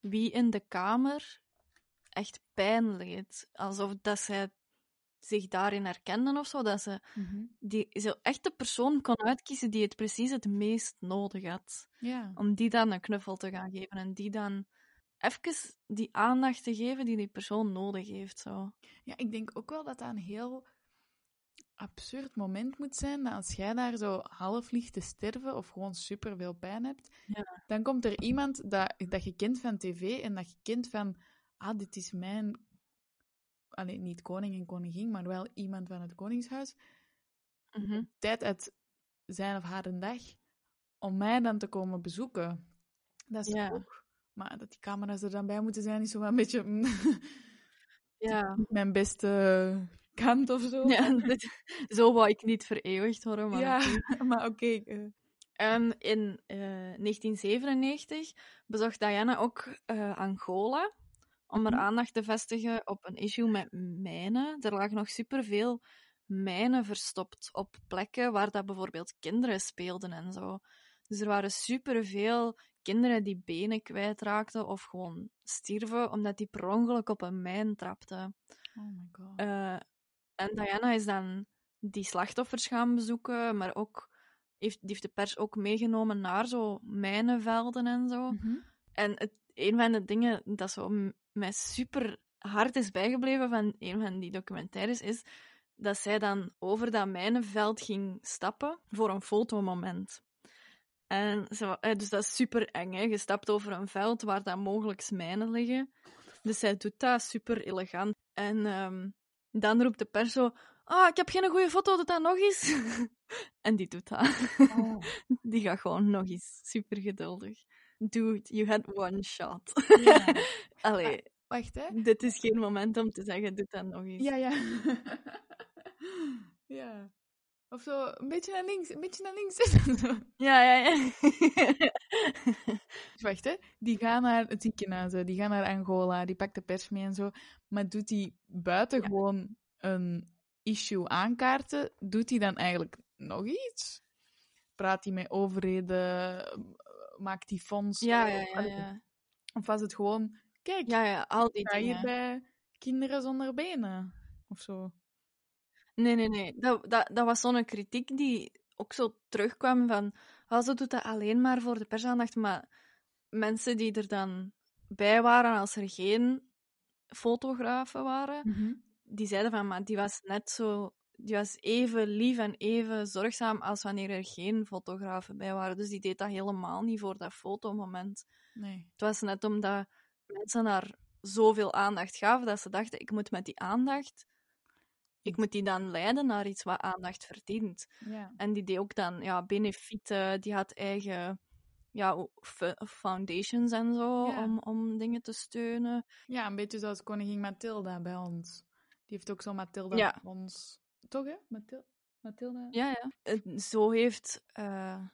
wie in de kamer echt pijn leed. Alsof dat zij zich daarin herkenden of zo. Dat ze Mhm. die, zo echt de persoon kon uitkiezen die het precies het meest nodig had. Ja. Om die dan een knuffel te gaan geven en die dan even die aandacht te geven die die persoon nodig heeft. Zo. ja, ik denk ook wel dat dat een heel absurd moment moet zijn, dat als jij daar zo half ligt te sterven of gewoon super veel pijn hebt, Ja. dan komt er iemand dat, dat je kent van tv en dat je kent van, ah, dit is mijn allee, niet koning en koningin, maar wel iemand van het koningshuis, Mhm. tijd uit zijn of haar een dag om mij dan te komen bezoeken. Dat is Ja. ook... Maar dat die camera's er dan bij moeten zijn, is zo wel een beetje mm, Ja. mijn beste kant of zo. ja dit- zo wou ik niet vereeuwigd worden, maar Ja, maar oké. eh, Ehm, in eh, 1997 bezocht Diana ook eh, Angola om er Mhm. aandacht te vestigen op een issue met mijnen. Er lagen nog superveel mijnen verstopt op plekken waar dat bijvoorbeeld kinderen speelden en zo. Dus er waren superveel kinderen die benen kwijtraakten of gewoon stierven omdat die per ongeluk op een mijn trapten. oh my god. Eh, en Diana is dan die slachtoffers gaan bezoeken, maar ook heeft, die heeft de pers ook meegenomen naar zo mijnenvelden en zo. Mhm. En het, een van de dingen dat zo mij super hard is bijgebleven van een van die documentaires is dat zij dan over dat mijnenveld ging stappen voor een fotomoment. En eh, dus dat is super eng, hè. Je stapt over een veld waar dan mogelijk mijnen liggen. Dus zij doet dat super elegant. En ehm, dan roept de pers zo... Ah, ik heb geen goede foto, doe dat nog eens. en die doet dat. Oh. Die gaat gewoon nog eens. Super geduldig. Dude, you had one shot. Ja. Allee, Wacht, hè. dit is geen moment om te zeggen, doe dat nog eens. Ja, ja. ja. Of zo, een beetje naar links, een beetje naar links. Ja, ja. ja. Dus Wacht, hè. Die gaan naar het ziekenhuis, die gaan naar Angola, die pakt de pers mee en zo. Maar doet die buiten Ja. gewoon een issue aankaarten, doet hij dan eigenlijk nog iets? Praat hij met overheden? Maakt hij fondsen? ja, ja, ja, ja. Of was het gewoon, kijk, Ja, ja, al die ga je dingen. bij kinderen zonder benen? Of zo. Nee, nee, nee. Dat, dat, dat was zo'n kritiek die ook zo terugkwam van... Oh, ze doet dat alleen maar voor de persaandacht, maar mensen die er dan bij waren als er geen fotografen waren, die zeiden van, maar die was net zo... Die was even lief en even zorgzaam als wanneer er geen fotografen bij waren. Dus die deed dat helemaal niet voor dat fotomoment. Nee. Het was net omdat mensen haar zoveel aandacht gaven, dat ze dachten, ik moet met die aandacht... Ik moet die dan leiden naar iets wat aandacht verdient. Ja. En die deed ook dan ja, benefieten, die had eigen ja, foundations en zo Ja. om, om dingen te steunen. Ja, een beetje zoals koningin Mathilda bij ons. Die heeft ook zo'n Mathilda Ja. ons. Toch, hè? Mathil Mathilda? Ja, ja. Zo heeft eh,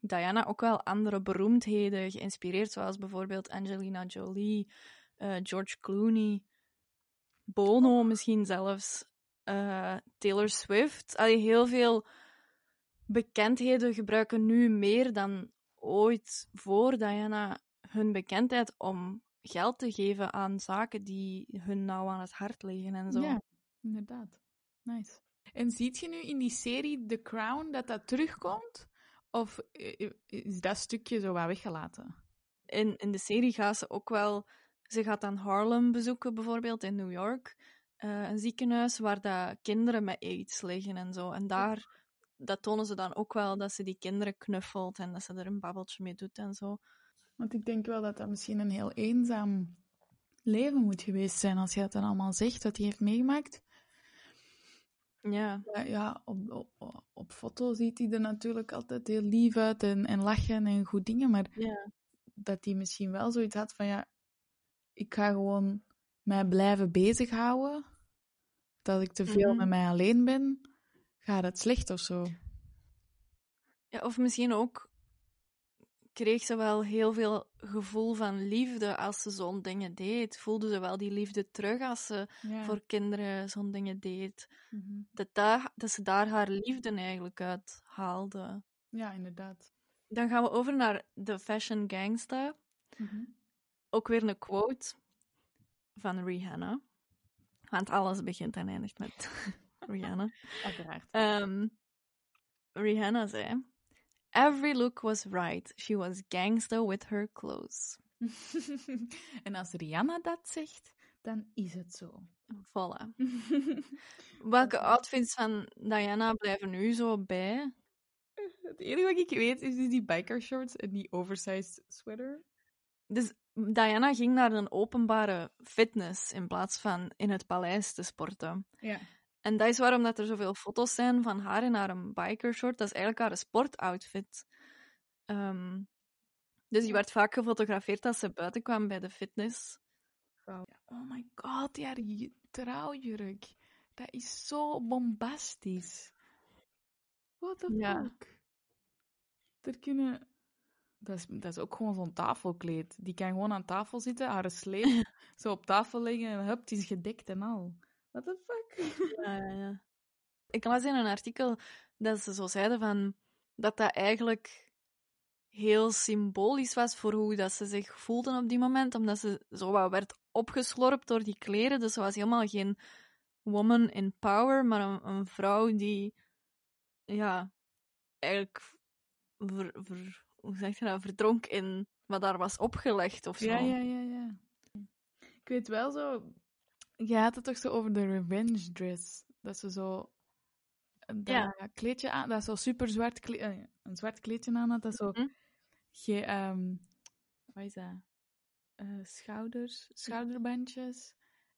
Diana ook wel andere beroemdheden geïnspireerd, zoals bijvoorbeeld Angelina Jolie, eh, George Clooney, Bono misschien zelfs, eh, Taylor Swift. Allee, heel veel bekendheden gebruiken nu meer dan ooit voor Diana hun bekendheid om geld te geven aan zaken die hun nauw aan het hart liggen en zo. Ja, inderdaad. Nice. En ziet je nu in die serie The Crown dat dat terugkomt? Of eh, is dat stukje zo wat weggelaten? in, in de serie gaat ze ook wel... Ze gaat dan Harlem bezoeken, bijvoorbeeld, in New York. Eh, een ziekenhuis waar dat kinderen met aids liggen en zo. En daar dat tonen ze dan ook wel, dat ze die kinderen knuffelt en dat ze er een babbeltje mee doet en zo. Want ik denk wel dat dat misschien een heel eenzaam leven moet geweest zijn als je dat dan allemaal zegt, wat hij heeft meegemaakt. Ja, Ja, op, op foto ziet hij er natuurlijk altijd heel lief uit en, en lachen en goed dingen, maar ja. dat hij misschien wel zoiets had van ja, ik ga gewoon mij blijven bezighouden. Dat ik te veel Mhm. met mij alleen ben, gaat het slecht of zo. ja. Of misschien ook kreeg ze wel heel veel gevoel van liefde als ze zo'n dingen deed. Voelde ze wel die liefde terug als ze Ja. voor kinderen zo'n dingen deed. Mhm. Dat, daar, dat ze daar haar liefde eigenlijk uit haalde. ja, inderdaad. Dan gaan we over naar de Fashion Gangsta. Mhm. Ook weer een quote van Rihanna. Want alles begint en eindigt met Rihanna. Uiteraard. Ehm, Rihanna zei: Every look was right. She was gangsta with her clothes. en als Rihanna dat zegt, dan is het zo. Voilà. Welke outfits van Diana blijven nu zo bij? Het enige wat ik weet is dus die biker shorts en die oversized sweater. Dus Diana ging naar een openbare fitness in plaats van in het paleis te sporten. Ja. En dat is waarom dat er zoveel foto's zijn van haar in haar een bikershort. Dat is eigenlijk haar sportoutfit. Ehm, dus die werd vaak gefotografeerd als ze buiten kwam bij de fitness. Oh my god, ja, die trouwjurk. Dat is zo bombastisch. What the Ja. fuck? Er kunnen... Dat is, dat is ook gewoon zo'n tafelkleed. Die kan gewoon aan tafel zitten, haar sleep zo op tafel leggen en hup, het is gedekt en al. What the fuck? Ja, ja, ja. Ik las in een artikel dat ze zo zeiden van dat dat eigenlijk heel symbolisch was voor hoe dat ze zich voelden op die moment, omdat ze zo wat werd opgeslorpt door die kleren. Dus ze was helemaal geen woman in power, maar een, een vrouw die, ja, eigenlijk ver, ver- hoe zeg je dat, verdronk in wat daar was opgelegd of zo. Ja, ja, ja, ja. Ik weet wel zo... Je had het toch zo over de revenge dress. Dat ze zo... Dat Ja. kleedje aan... Dat zo super zwart kleedje... Een zwart kleedje aan had. Dat zo... Mhm. Ge, ehm, wat is dat? Eh, schouders, schouderbandjes.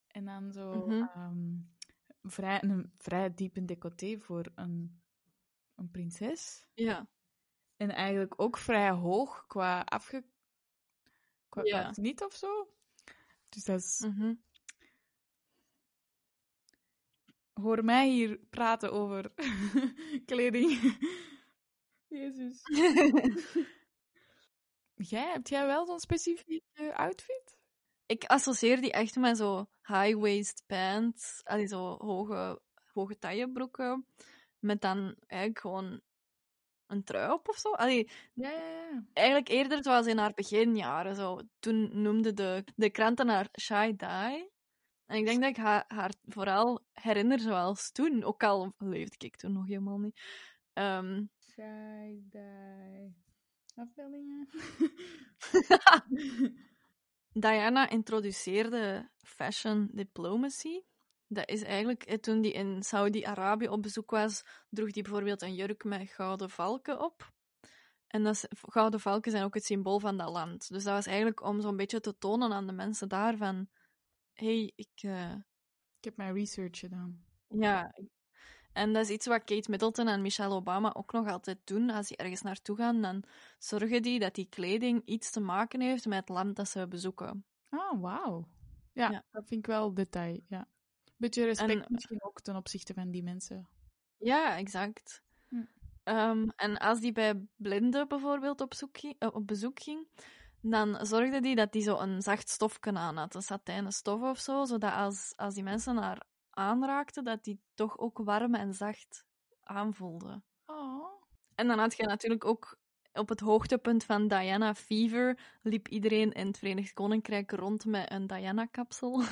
En dan zo Mhm. ehm, vrij, een vrij diepe decolleté voor een, een prinses. Ja. En eigenlijk ook vrij hoog qua afge... Qua, Ja. qua niet of zo. Dus dat is... Mhm. Hoor mij hier praten over kleding. Jezus. Jij, heb jij wel zo'n specifieke outfit? Ik associeer die echt met zo high-waist pants, allee, zo hoge, hoge taillebroeken, met dan eigenlijk gewoon een trui op of zo. Allee, Ja, ja, ja. eigenlijk eerder zoals in haar beginjaren. Zo. Toen noemde de, de kranten haar Shy Die. En ik denk dat ik haar, haar vooral herinner zoals toen, ook al leefde ik toen nog helemaal niet. Ehm, Side-eye. Afbeeldingen. Diana introduceerde fashion diplomacy. Dat is eigenlijk, eh, toen die in Saudi-Arabië op bezoek was, droeg die bijvoorbeeld een jurk met gouden valken op. En dat gouden valken zijn ook het symbool van dat land. Dus dat was eigenlijk om zo'n beetje te tonen aan de mensen daar van... hey, ik... eh, Ik heb mijn research gedaan. ja... En dat is iets wat Kate Middleton en Michelle Obama ook nog altijd doen. Als die ergens naartoe gaan, dan zorgen die dat die kleding iets te maken heeft met het land dat ze bezoeken. Ah, wauw. Ja, Ja. dat vind ik wel detail, ja. Beetje respect En- misschien ook ten opzichte van die mensen. Ja, exact. Hm. Ehm, en als die bij blinden bijvoorbeeld op, zoek ging, eh, op bezoek ging, dan zorgde die dat die zo een zacht stofje aan had, een satijnen stof of zo, zodat als, als die mensen haar aanraakten, dat die toch ook warm en zacht aanvoelde. Oh. En dan had je natuurlijk ook op het hoogtepunt van Diana Fever liep iedereen in het Verenigd Koninkrijk rond met een Diana-kapsel.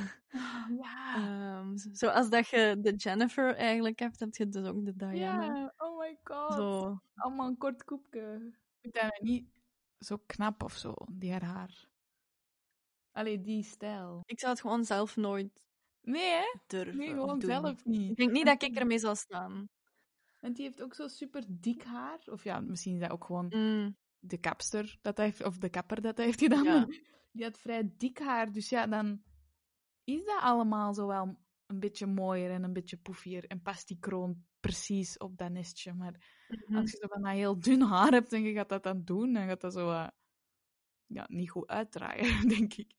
Ja. Ehm, zo- zoals dat je de Jennifer eigenlijk hebt, heb je dus ook de Diana. Ja, oh my god. Zo. Allemaal een kort koepje. Ik dat niet zo knap of zo, die haar haar. Allee, die stijl. Ik zou het gewoon zelf nooit Nee, hè? durven. Nee, gewoon doen. zelf niet. Ik denk niet dat ik ermee zal staan. En die heeft ook zo super dik haar. Of ja, misschien is dat ook gewoon Mm, de kapster dat hij heeft, of de kapper dat hij heeft gedaan. Ja. Die had vrij dik haar, dus ja, dan is dat allemaal zo wel een beetje mooier en een beetje poefier. En past die kroon precies op dat nestje. Maar mhm. als je zo van dat heel dun haar hebt en je gaat dat dan doen, dan gaat dat zo ja, niet goed uitdraaien, denk ik.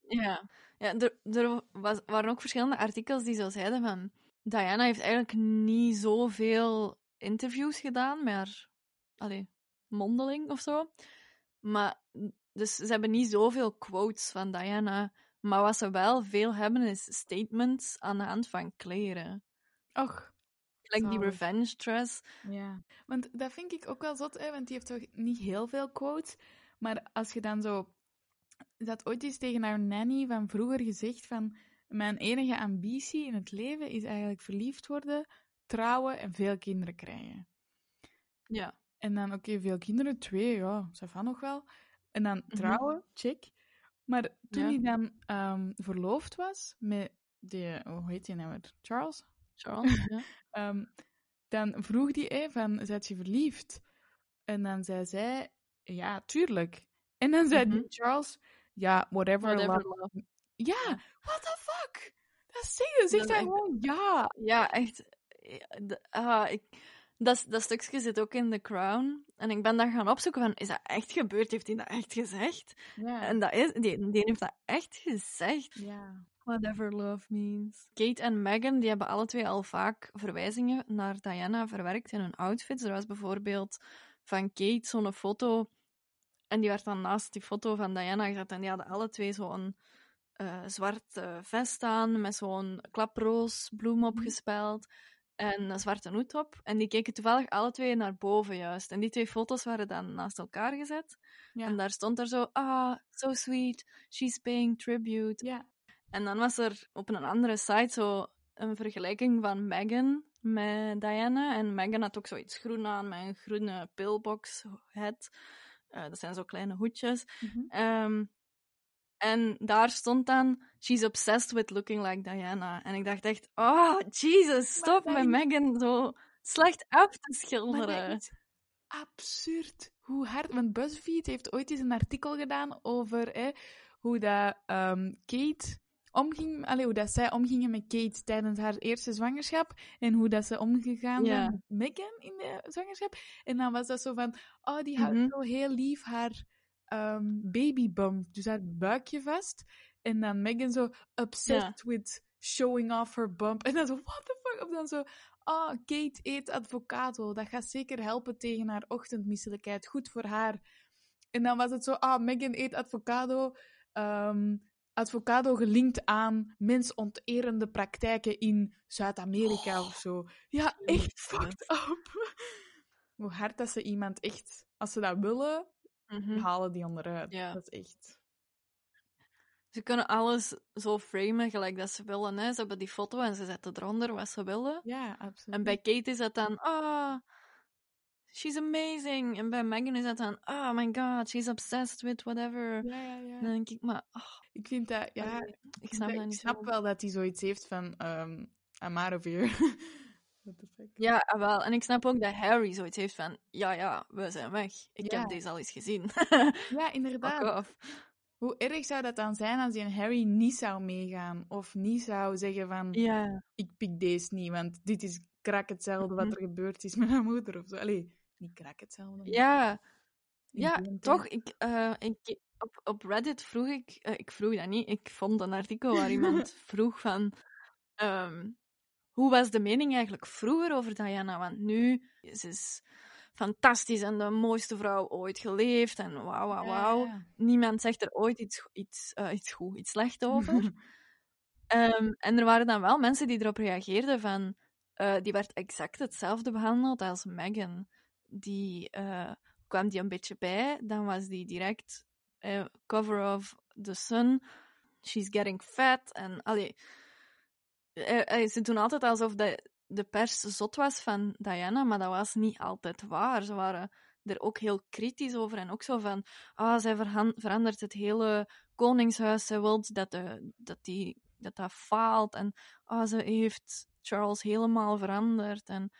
Ja, ja er, er was, waren ook verschillende artikels die zo zeiden van... Diana heeft eigenlijk niet zoveel interviews gedaan met haar... Allee, mondeling of zo. Maar, dus ze hebben niet zoveel quotes van Diana. Maar wat ze wel veel hebben, is statements aan de hand van kleren. Och, Like die revenge dress. Ja, want dat vind ik ook wel zot, hè, want die heeft toch niet heel veel quotes. Maar als je dan zo... Had ooit eens tegen haar nanny van vroeger gezegd van... Mijn enige ambitie in het leven is eigenlijk verliefd worden, trouwen en veel kinderen krijgen. Ja. En dan, oké, veel kinderen, twee, ja, dat van nog wel. En dan Mhm. trouwen, check. Maar toen Ja. hij dan ehm, verloofd was met de, hoe heet hij nou weer? Charles? Charles, ja. Ehm, dan vroeg die, hè, van, zijt je verliefd? En dan zei zij, ja, tuurlijk. En dan zei Mhm. Charles, ja, whatever, Whatever love. love. Ja, what the fuck? Dat zegt, zegt hij gewoon ja. Ja, echt. Ah, ik, dat, dat stukje zit ook in The Crown. En ik ben daar gaan opzoeken van, is dat echt gebeurd? Heeft hij dat echt gezegd? Ja. En dat is, die, die heeft dat echt gezegd. ja. Whatever love means. Kate en Meghan die hebben alle twee al vaak verwijzingen naar Diana verwerkt in hun outfits. Er was bijvoorbeeld van Kate zo'n foto. En die werd dan naast die foto van Diana gezet. En die hadden alle twee zo'n eh zwart eh, vest aan met zo'n klaproosbloem opgespeld. En een zwarte hoed op. En die keken toevallig alle twee naar boven juist. En die twee foto's waren dan naast elkaar gezet. Ja. En daar stond er zo, ah, so sweet, she's paying tribute. ja. En dan was er op een andere site zo een vergelijking van Meghan met Diana. En Meghan had ook zoiets groen aan met een groene pillbox head. Eh, dat zijn zo kleine hoedjes. Mhm. Ehm, en daar stond dan, she's obsessed with looking like Diana. En ik dacht echt, oh, Jesus, stop met Meghan zo slecht af te schilderen. absurd. Hoe hard... Want BuzzFeed heeft ooit eens een artikel gedaan over hè, hoe dat, ehm, Kate omging... Allee, hoe dat zij omgingen met Kate tijdens haar eerste zwangerschap. En hoe dat ze omgegaan met Meghan in de zwangerschap. En dan was dat zo van... Oh, die houdt Mhm. zo heel lief haar ehm babybump. Dus haar buikje vast. En dan Meghan zo obsessed with showing off her bump. En dan zo, what the fuck? Of dan zo, ah, Kate eet avocado. Dat gaat zeker helpen tegen haar ochtendmisselijkheid. Goed voor haar. En dan was het zo, ah, Meghan eet avocado. ehm, avocado gelinkt aan mensonterende praktijken in Zuid-Amerika of zo. Ja, echt fucked up. Hoe hard dat ze iemand echt, als ze dat willen, Mhm. halen die onderuit. Ja. Dat is echt... Ze kunnen alles zo framen gelijk dat ze willen. Hè. Ze hebben die foto en ze zetten eronder wat ze willen. Ja, absoluut. En bij Kate is dat dan, ah, she's amazing. En bij Meghan is dat dan, oh my god, she's obsessed with whatever. Ja, ja, ja. En dan denk ik, maar, ah, Ik vind dat, ja, ik snap dat ik niet snap zo. wel dat hij zoiets heeft van, ehm I'm out of here. What the fuck? Ja, ah, wel. En ik snap ook dat Harry zoiets heeft van, ja, ja, we zijn weg. Ik Ja. heb deze al eens gezien. Ja, inderdaad. Hoe erg zou dat dan zijn als die een Harry niet zou meegaan? Of niet zou zeggen van, Ja. ik pik deze niet, want dit is krak hetzelfde wat Mhm. er gebeurd is met mijn moeder of zo. Allee, niet krak hetzelfde. Ja, ja, toch. Ik, eh, ik, op, op Reddit vroeg ik, eh, ik vroeg dat niet, ik vond een artikel waar iemand vroeg van, ehm, hoe was de mening eigenlijk vroeger over Diana? Want nu, ze is fantastisch en de mooiste vrouw ooit geleefd en wauw, wauw, wauw. ja, Niemand zegt er ooit iets, iets, eh, iets goed, iets slecht over. Ehm, en er waren dan wel mensen die erop reageerden van... eh, die werd exact hetzelfde behandeld als Meghan. Die eh, kwam die een beetje bij, dan was die direct eh, cover of the sun. She's getting fat. En allee, eh, ze doen altijd alsof de, de pers zot was van Diana, maar dat was niet altijd waar. Ze waren er ook heel kritisch over en ook zo van, ah, zij verandert het hele koningshuis, zij wil dat, de, dat, die, dat dat faalt en ah, ze heeft Charles helemaal veranderd en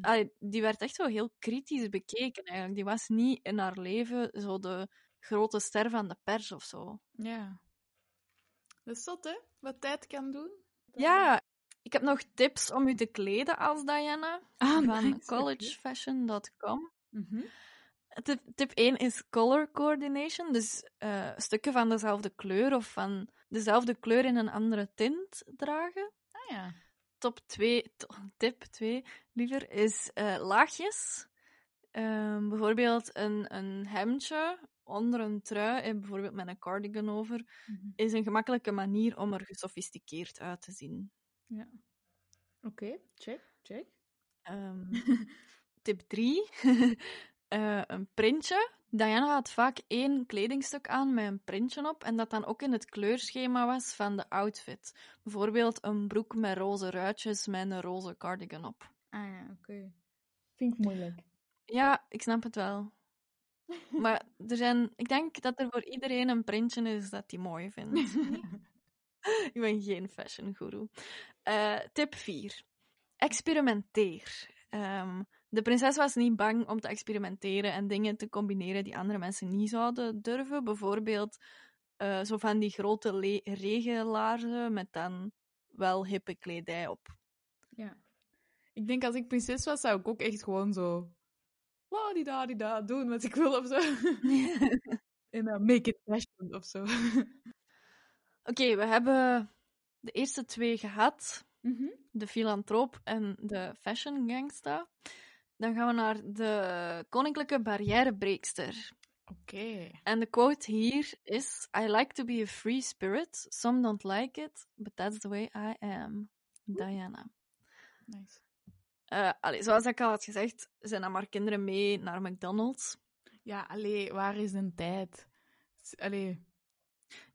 allee, die werd echt zo heel kritisch bekeken eigenlijk. Die was niet in haar leven zo de grote ster van de pers of zo. Ja. Dat is zot, hè? Wat tijd kan doen. Ja, ik heb nog tips om u te kleden als Diana Ah, van nice, collegefashion.com. Mhm. Tip, tip 1 is color coordination. Dus eh, stukken van dezelfde kleur of van dezelfde kleur in een andere tint dragen. Ah ja. Top 2, tip 2 liever, is eh, laagjes. Ehm, bijvoorbeeld een, een hemdje onder een trui, en bijvoorbeeld met een cardigan over, Mhm. is een gemakkelijke manier om er gesofisticeerd uit te zien. Ja. Oké, check, check. Ehm, tip 3. een printje. Diana had vaak één kledingstuk aan met een printje op en dat dan ook in het kleurschema was van de outfit. Bijvoorbeeld een broek met roze ruitjes met een roze cardigan op. Ah ja, oké. Vind ik moeilijk. Ja, ik snap het wel. Maar er zijn, ik denk dat er voor iedereen een printje is dat hij mooi vindt. ik ben geen fashion guru. Eh, tip 4. Experimenteer. Ehm, de prinses was niet bang om te experimenteren en dingen te combineren die andere mensen niet zouden durven. Bijvoorbeeld eh, zo van die grote regenlaarzen met dan wel hippe kledij op. Ja. Ik denk als ik prinses was, zou ik ook echt gewoon zo... La-di-da-di-da, doen wat ik wil of zo. en dan make it fashion of zo. Oké, we hebben de eerste twee gehad. Mhm. De filantroop en de fashion gangsta. Dan gaan we naar de koninklijke barrièrebreekster. Oké. En de quote hier is: I like to be a free spirit. Some don't like it, but that's the way I am. Diana. Nice. Eh, allee, zoals ik al had gezegd, zijn dan maar kinderen mee naar McDonald's. Ja, allee, waar is de tijd? Allee,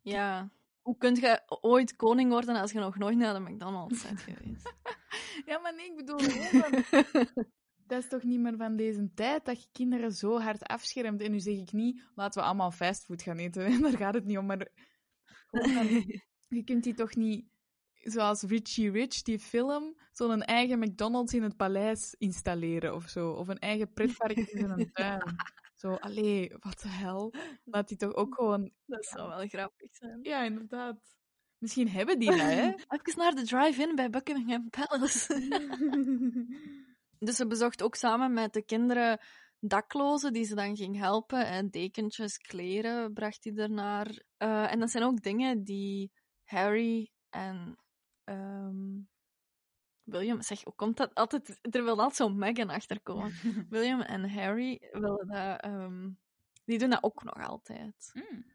Ja. Hoe kun je ooit koning worden als je nog nooit naar de McDonald's bent geweest? Ja, maar nee, ik bedoel Dat is toch niet meer van deze tijd dat je kinderen zo hard afschermt. En nu zeg ik niet, laten we allemaal fastfood gaan eten. Daar gaat het niet om. Maar je kunt die toch niet, zoals Richie Rich, die film, zo'n eigen McDonald's in het paleis installeren of zo. Of een eigen pretparkje in een tuin. Zo, allee, wat de hel. Laat die toch ook gewoon... Dat zou wel grappig zijn. Ja, inderdaad. Misschien hebben die dat, hè? Even naar de drive-in bij Buckingham Palace. Dus ze bezocht ook samen met de kinderen daklozen die ze dan ging helpen. En dekentjes, kleren bracht hij ernaar. Eh, en dat zijn ook dingen die Harry en ehm, William... Zeg, hoe komt dat altijd... Er wil altijd zo'n Meghan achterkomen. William en Harry willen dat... ehm, die doen dat ook nog altijd. Mm.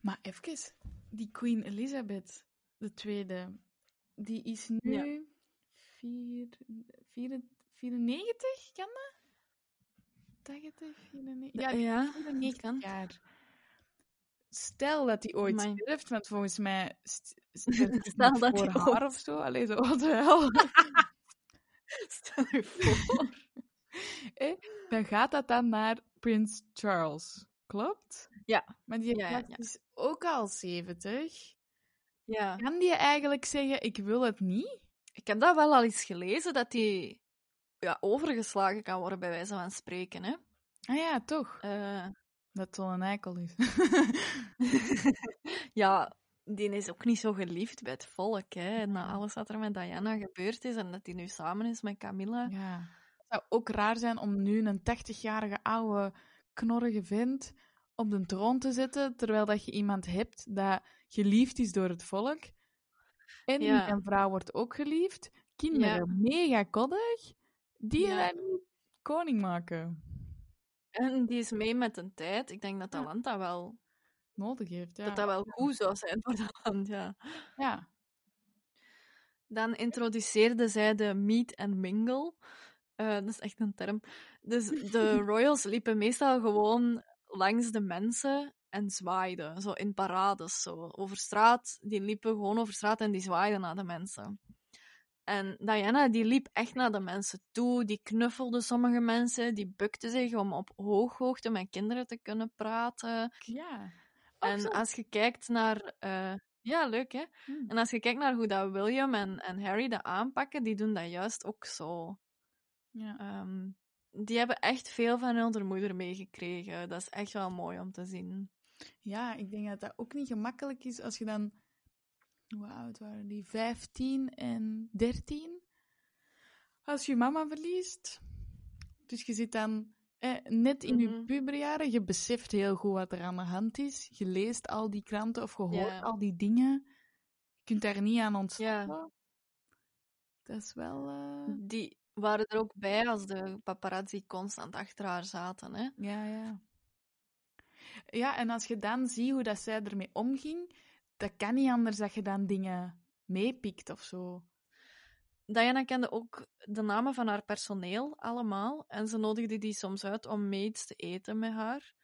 Maar even, die Queen Elizabeth, tweede, die is nu Ja. Vier, vier, 94, kan dat? 80, 94? Ja, die ja is 94 kan. jaar. Stel dat hij ooit Amai. sterft, want volgens mij st- Stel dat voor hij haar ooit- of zo. Allee, zo, wat de hel. Stel je voor. Eh, dan gaat dat dan naar Prins Charles. Klopt? Ja. Maar die Ja, ja. is ook al 70. Ja. Kan die eigenlijk zeggen, ik wil het niet? Ik heb dat wel al eens gelezen, dat die ja, overgeslagen kan worden, bij wijze van spreken. Hè? Ah ja, toch. Eh, Dat het zo'n eikel is. ja, die is ook niet zo geliefd bij het volk. Hè? Na alles wat er met Diana gebeurd is en dat hij nu samen is met Camilla. ja. Het zou ook raar zijn om nu een 80-jarige oude knorrige vent op de troon te zetten, terwijl dat je iemand hebt dat geliefd is door het volk. En Ja. zijn vrouw wordt ook geliefd. Kinderen, mega koddig. Die niet koning maken. En die is mee met een tijd. Ik denk dat dat land dat wel, Nodig heeft, ja. dat dat wel goed zou zijn voor dat land, ja. Ja. Dan introduceerde zij de meet and mingle. Eh, dat is echt een term. Dus de royals liepen meestal gewoon langs de mensen en zwaaiden. Zo in parades, zo. Over straat. Die liepen gewoon over straat en die zwaaiden naar de mensen. En Diana, die liep echt naar de mensen toe. Die knuffelde sommige mensen. Die bukte zich om op hooghoogte met kinderen te kunnen praten. Ja. En zo. als je kijkt naar... eh, ja, leuk hè? Hm. En als je kijkt naar hoe dat William en, en Harry dat aanpakken, die doen dat juist ook zo. Ja. Ehm, die hebben echt veel van hun moeder meegekregen. Dat is echt wel mooi om te zien. Ja, ik denk dat dat ook niet gemakkelijk is als je dan. Hoe oud waren die? 15 en 13? Als je mama verliest. Dus je zit dan eh, net in je Mhm. puberjaren. Je beseft heel goed wat er aan de hand is. Je leest al die kranten of je hoort al die dingen. Je kunt daar niet aan ontsnappen. Dat is wel. eh, Die waren er ook bij als de paparazzi constant achter haar zaten. Hè? Ja, ja. Ja, en als je dan ziet hoe dat zij ermee omging, dat kan niet anders dat je dan dingen meepikt of zo. Diana kende ook de namen van haar personeel allemaal. En ze nodigde die soms uit om mee te eten met haar.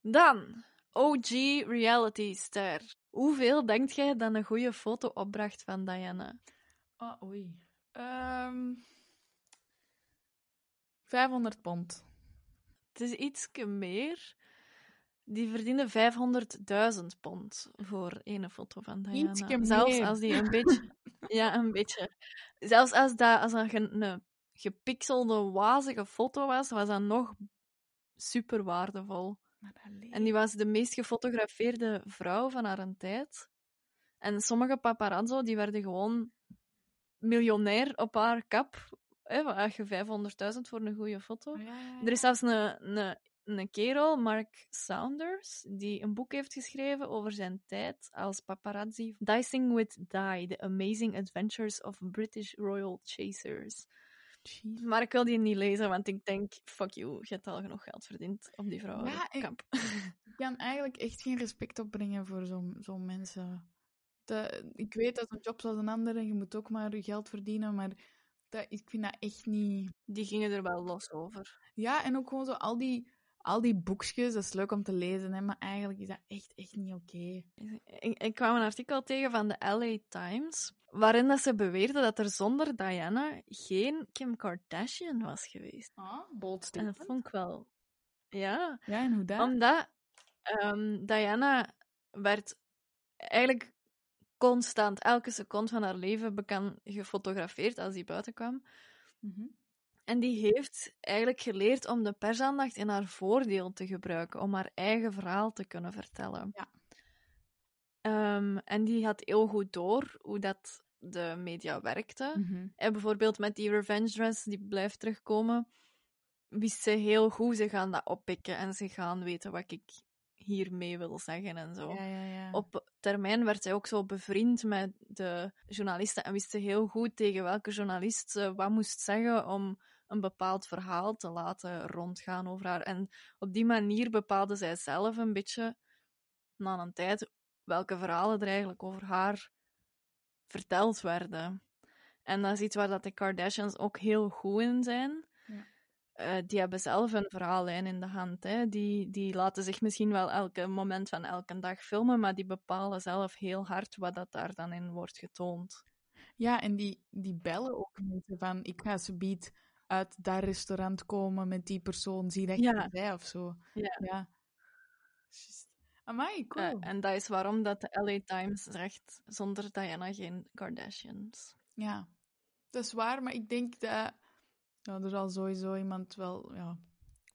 Dan, OG reality ster. Hoeveel denkt jij dat een goede foto opbracht van Diana? Oh, oei. Ehm 500 pond. Het is iets meer. Die verdiende 500.000 pond voor ene foto van Diana. Zelfs als die een beetje... ja, een beetje. Zelfs als, dat, als dat een, een gepixelde, wazige foto was, was dat nog super waardevol. En die was de meest gefotografeerde vrouw van haar tijd. En sommige paparazzo die werden gewoon miljonair op haar kap. Hè, als je 500.000 voor een goede foto. Oh, ja, ja, ja. Er is zelfs een, een, een kerel, Mark Saunders, die een boek heeft geschreven over zijn tijd als paparazzi. Dicing with Di, The Amazing Adventures of British Royal Chasers. Jeez. Maar ik wil die niet lezen, want ik denk, fuck you, je hebt al genoeg geld verdiend op die vrouwen. Ja, ik- kan eigenlijk echt geen respect opbrengen voor zo'n zo'n mensen. De, ik weet dat een job zoals een ander en je moet ook maar je geld verdienen, maar dat, ik vind dat echt niet... Die gingen er wel los over. Ja, en ook gewoon zo al die, al die boekjes, dat is leuk om te lezen, hè, maar eigenlijk is dat echt, echt niet oké. Ik, ik kwam een artikel tegen van de LA Times, waarin dat ze beweerden dat er zonder Diana geen Kim Kardashian was geweest. Ah, bold En dat vond ik wel... Ja, Ja, en hoe dat? omdat ehm, Diana werd eigenlijk constant, elke seconde van haar leven bekend gefotografeerd als die buiten kwam. Mhm. En die heeft eigenlijk geleerd om de persaandacht in haar voordeel te gebruiken, om haar eigen verhaal te kunnen vertellen. Ja. Ehm, en die had heel goed door hoe dat de media werkte. Mhm. En bijvoorbeeld met die revenge dress, die blijft terugkomen, wist ze heel goed, ze gaan dat oppikken en ze gaan weten wat ik hiermee wil zeggen en zo. Ja, ja, ja. Op termijn werd zij ook zo bevriend met de journalisten en wist ze heel goed tegen welke journalist ze wat moest zeggen om een bepaald verhaal te laten rondgaan over haar. En op die manier bepaalde zij zelf een beetje, na een tijd, welke verhalen er eigenlijk over haar verteld werden. En dat is iets waar dat de Kardashians ook heel goed in zijn. Ja. Eh, die hebben zelf een verhaallijn in de hand. Hè. Die, die laten zich misschien wel elke moment van elke dag filmen, maar die bepalen zelf heel hard wat dat daar dan in wordt getoond. Ja, en die, die bellen ook mensen van, ik ga subiet uit dat restaurant komen met die persoon, zie dat je Ja. erbij of zo. Ja. Ja. Amai, cool. Eh, en dat is waarom dat de LA Times zegt, zonder Diana geen Kardashians. Ja, dat is waar, maar ik denk dat ja, er zal sowieso iemand wel, ja,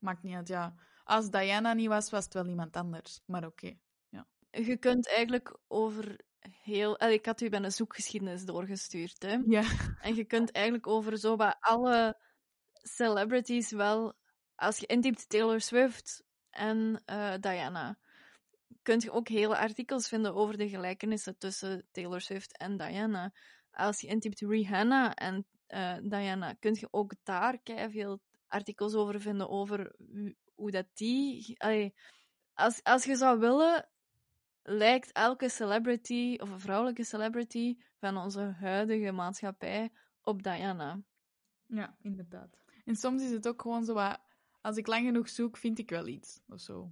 maakt niet uit, ja. Als Diana niet was, was het wel iemand anders, maar oké. Je kunt eigenlijk over heel... Allee, ik had u bij een zoekgeschiedenis doorgestuurd, hè. Ja. En je kunt eigenlijk over zo bij alle celebrities wel, als je intypt Taylor Swift en eh, Diana, kun je ook hele artikels vinden over de gelijkenissen tussen Taylor Swift en Diana. Als je intypt Rihanna en eh, Diana, kun je ook daar veel artikels over vinden over hoe- dat die. als, als je zou willen, lijkt elke celebrity of een vrouwelijke celebrity van onze huidige maatschappij op Diana. Ja, inderdaad. En soms is het ook gewoon zo wat, als ik lang genoeg zoek, vind ik wel iets, of zo.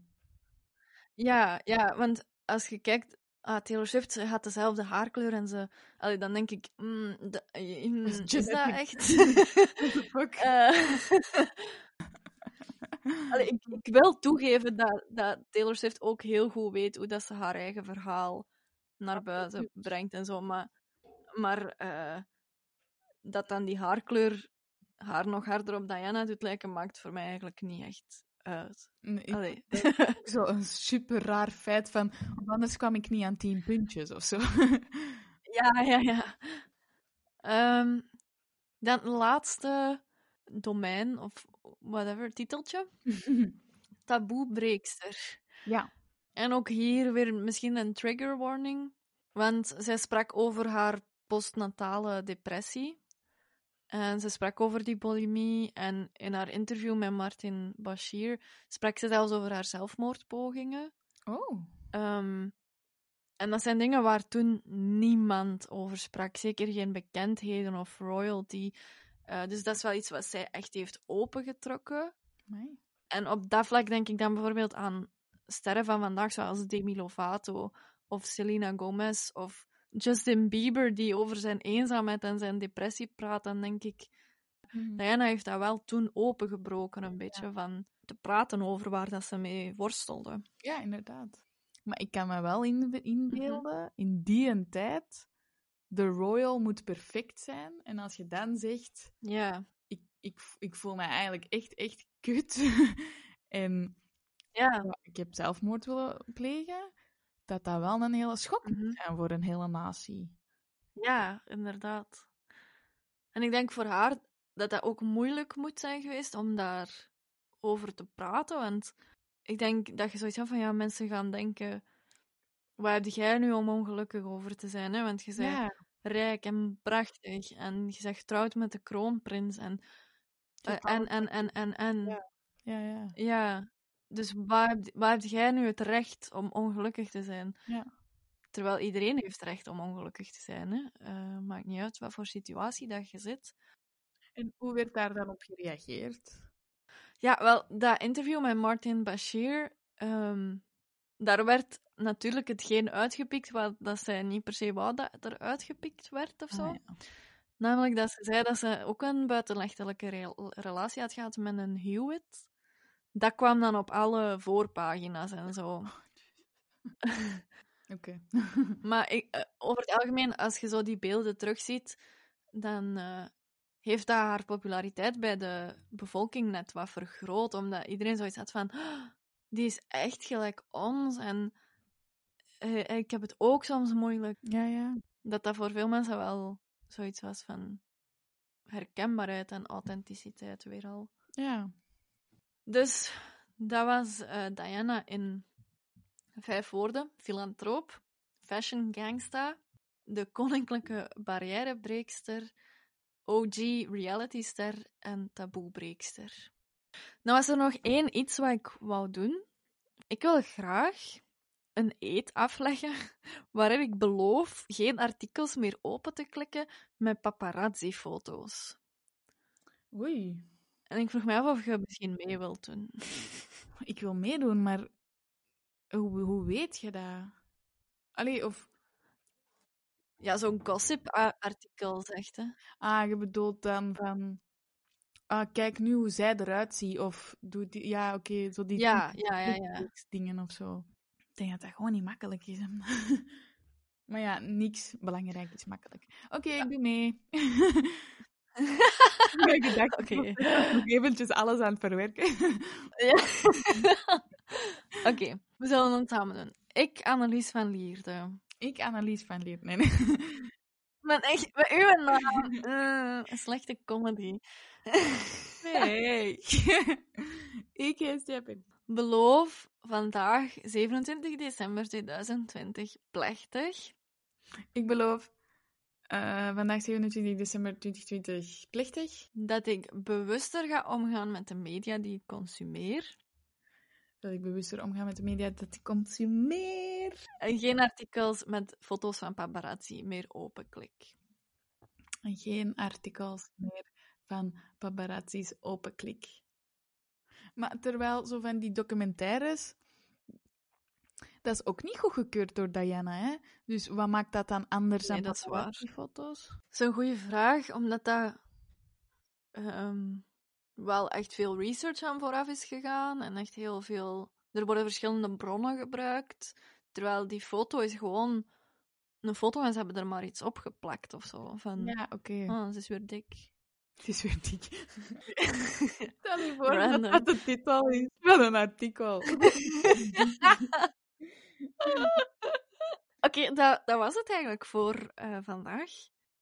Ja, ja, want als je kijkt, ah, Taylor Swift ze had dezelfde haarkleur en ze, allee, dan denk ik, mm, de- mm, is dat echt? Eh, allee, ik, ik wil toegeven dat, dat Taylor Swift ook heel goed weet hoe dat ze haar eigen verhaal naar buiten brengt en zo, maar, maar eh, dat dan die haarkleur haar nog harder op Diana doet lijken, maakt voor mij eigenlijk niet echt uit. Nee, zo een super raar feit van, anders kwam ik niet aan tien puntjes of zo. Ja, ja, ja. Ehm, dan laatste domein, of whatever, titeltje. Taboebreekster. ja. En ook hier weer misschien een trigger warning. Want zij sprak over haar postnatale depressie. En ze sprak over die bulimie. En in haar interview met Martin Bashir sprak ze zelfs over haar zelfmoordpogingen. Oh. Ehm, en dat zijn dingen waar toen niemand over sprak. Zeker geen bekendheden of royalty. Eh, dus dat is wel iets wat zij echt heeft opengetrokken. Amai. En op dat vlak denk ik dan bijvoorbeeld aan sterren van vandaag, zoals Demi Lovato of Selena Gomez of Justin Bieber, die over zijn eenzaamheid en zijn depressie praat. Dan denk ik, Mhm. Diana heeft dat wel toen opengebroken, een beetje van te praten over waar dat ze mee worstelde. Ja, inderdaad. Maar ik kan me wel in, inbeelden, in die een tijd, de royal moet perfect zijn. En als je dan zegt, Ja. ik ik, ik voel mij eigenlijk echt, echt kut. en ja, ik heb zelfmoord willen plegen. Dat dat wel een hele schok Mhm. moet zijn voor een hele natie. Ja, inderdaad. En ik denk voor haar dat dat ook moeilijk moet zijn geweest om daar over te praten. Want ik denk dat je zoiets hebt van, ja, mensen gaan denken... Wat heb jij nu om ongelukkig over te zijn? Hè? Want je bent Ja, rijk en prachtig. En je bent getrouwd met de kroonprins. En, eh, en, en, en, en, en. Ja. ja, ja. Ja, dus waar heb, waar heb jij nu het recht om ongelukkig te zijn? Ja. Terwijl iedereen heeft recht om ongelukkig te zijn. Hè? Eh, maakt niet uit wat voor situatie dat je zit. En hoe werd daar dan op gereageerd? Ja, wel, dat interview met Martin Bashir, ehm, daar werd natuurlijk hetgeen uitgepikt wat dat zij niet per se wou dat er uitgepikt werd of zo. Ah, ja. Namelijk dat ze zei dat ze ook een buitenechtelijke re- relatie had gehad met een Hewitt. Dat kwam dan op alle voorpagina's en zo. Oké. Maar ik, eh, over het algemeen, als je zo die beelden terugziet, dan eh, heeft dat haar populariteit bij de bevolking net wat vergroot. Omdat iedereen zoiets had van, "Ah, die is echt gelijk ons. En eh, ik heb het ook soms moeilijk. ja, ja. Dat dat voor veel mensen wel zoiets was van herkenbaarheid en authenticiteit weer al. Ja. Dus dat was eh, Diana in vijf woorden: filantroop, fashion gangsta, de koninklijke barrièrebreekster, OG realityster en taboebreekster. Nou was er nog één iets wat ik wou doen. Ik wil graag een eet afleggen waarin ik beloof geen artikels meer open te klikken met paparazzi-foto's. Oei. En ik vroeg me af of je misschien mee wilt doen. Ik wil meedoen, maar hoe, hoe weet je dat? Allee, of... Ja, zo'n gossip-artikel, zegt hè. Ah, je bedoelt dan van... Ah, kijk nu hoe zij eruit ziet. Of doe die... Ja, oké, zo die... Ja, ja, ja, ja. dingen of zo. Ik denk dat dat gewoon niet makkelijk is. maar ja, niks belangrijk is makkelijk. Oké, ik doe mee. ik heb gedacht, Oké. was nog eventjes alles aan het verwerken. Ja. Oké, we zullen het samen doen. Ik, Annelies van Lierde. ik, Annelies van Leer. Nee, nee. Maar echt, uw naam. eh, een slechte comedy. Nee. ik heet Steppen. Beloof vandaag, 27 december 2020, plechtig. Ik beloof eh, vandaag 27 december 2020 plichtig. dat ik bewuster ga omgaan met de media die ik consumeer. Dat ik bewuster omga met de media dat ik consumeer. En geen artikels met foto's van paparazzi meer openklik. En geen artikels meer van paparazzi's openklik. Maar terwijl zo van die documentaires, dat is ook niet goedgekeurd door Diana, hè? Dus wat maakt dat dan anders Nee, dan dat is waar. paparazzi-foto's? Dat is een goede vraag, omdat dat ehm, wel echt veel research aan vooraf is gegaan en echt heel veel. Er worden verschillende bronnen gebruikt, terwijl die foto is gewoon een foto en ze hebben er maar iets opgeplakt of zo. Van, Ja, oké. oh, ze is weer dik. Het is weer dik. Stel je voor dat Random. dat de titel is van een artikel. Oké, dat, dat was het eigenlijk voor eh, vandaag.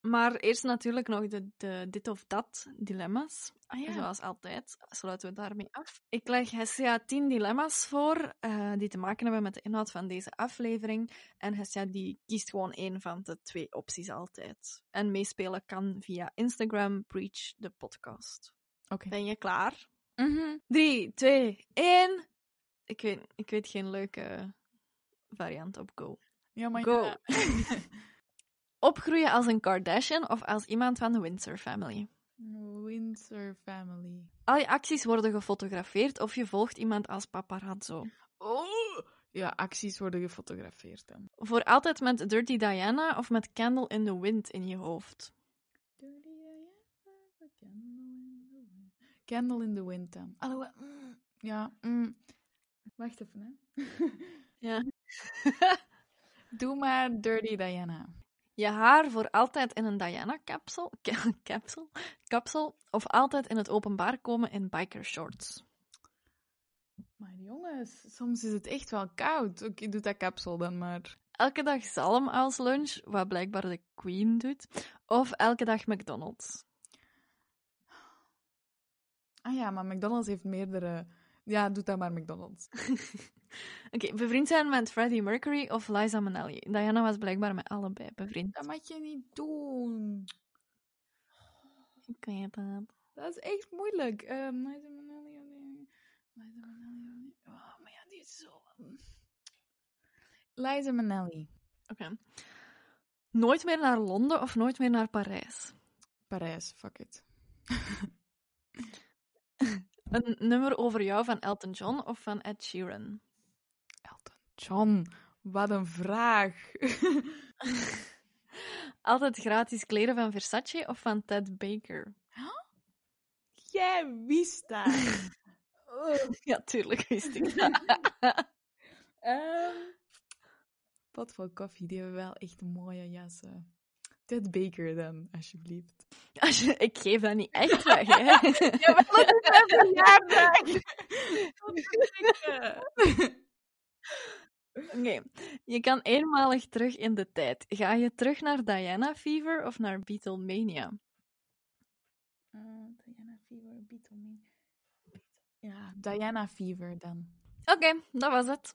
Maar eerst natuurlijk nog de, de dit of dat dilemma's. Ah Zoals altijd sluiten we daarmee af. Ik leg Hessia 10 dilemma's voor eh, die te maken hebben met de inhoud van deze aflevering. En Hessia die kiest gewoon één van de twee opties altijd. En meespelen kan via Instagram Preach the podcast. Oké. Ben je klaar? Mhm. 3, 2, 1. Ik weet, ik weet geen leuke variant op Go. Ja, maar Go. ja. Opgroeien als een Kardashian of als iemand van de Windsor family. Windsor Family. Al je acties worden gefotografeerd of je volgt iemand als paparazzo. Oh! Ja, acties worden gefotografeerd dan. Voor altijd met Dirty Diana of met Candle in the Wind in je hoofd. Candle in the wind dan. Alhoewel, mm, ja. mm. Wacht even, hè. Ja. Doe maar Dirty Diana. Je haar voor altijd in een Diana-capsule capsule, capsule, of altijd in het openbaar komen in biker shorts. Maar jongens, soms is het echt wel koud. Oké, doe dat kapsel dan maar. Elke dag zalm als lunch, wat blijkbaar de queen doet. Of elke dag McDonald's. Ah ja, maar McDonald's heeft meerdere... Ja, doe dat maar McDonald's. Oké, bevriend zijn met Freddie Mercury of Liza Minnelli. Diana was blijkbaar met allebei bevriend. Dat mag je niet doen. Ik weet het. Dat is echt moeilijk. Um, Liza Minnelli... Liza Minnelli... Oh, maar ja, die is zo... Liza Minnelli. Oké. Nooit meer naar Londen of nooit meer naar Parijs? Parijs, fuck it. Een nummer over jou van Elton John of van Ed Sheeran? John, wat een vraag. Altijd gratis kleren van Versace of van Ted Baker? Jij wist dat. Ja, tuurlijk wist ik dat. um, wat voor koffie, die hebben wel echt mooie jassen. Ted Baker dan, alsjeblieft. Als je, ik geef dat niet echt weg, hè? Ja, maar dat is mijn verjaardag. Oké, je kan eenmalig terug in de tijd. Ga je terug naar Diana Fever of naar Beatlemania? Uh, Diana Fever, Beatlemania. Ja, Diana Fever dan. Oké, dat was het.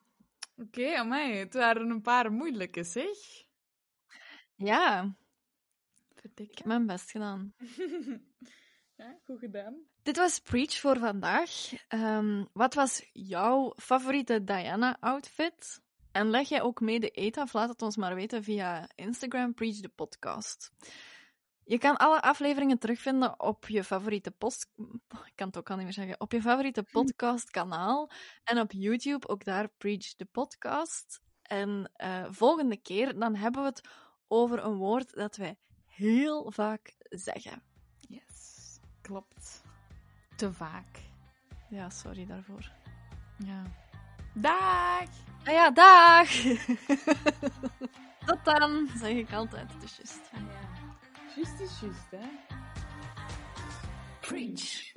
Oké, okay, amai, het waren een paar moeilijke, zeg. Ja. Verdikken. Ik heb mijn best gedaan. ja, goed gedaan. Dit was Preach voor vandaag. Um, wat was jouw favoriete Diana-outfit? En leg jij ook mee de eet af? Laat het ons maar weten via Instagram, Preach the Podcast. Je kan alle afleveringen terugvinden op je favoriete post... Ik kan het ook al niet meer zeggen. Op je favoriete podcastkanaal. En op YouTube, ook daar Preach the Podcast. En uh, volgende keer, dan hebben we het over een woord dat wij heel vaak zeggen. Yes, klopt. Te vaak. Ja, sorry daarvoor. Ja. Dag! Ah ja, dag! Tot dan, zeg ik altijd. Het is juist. Ah ja. Juist is juist, hè? Preach.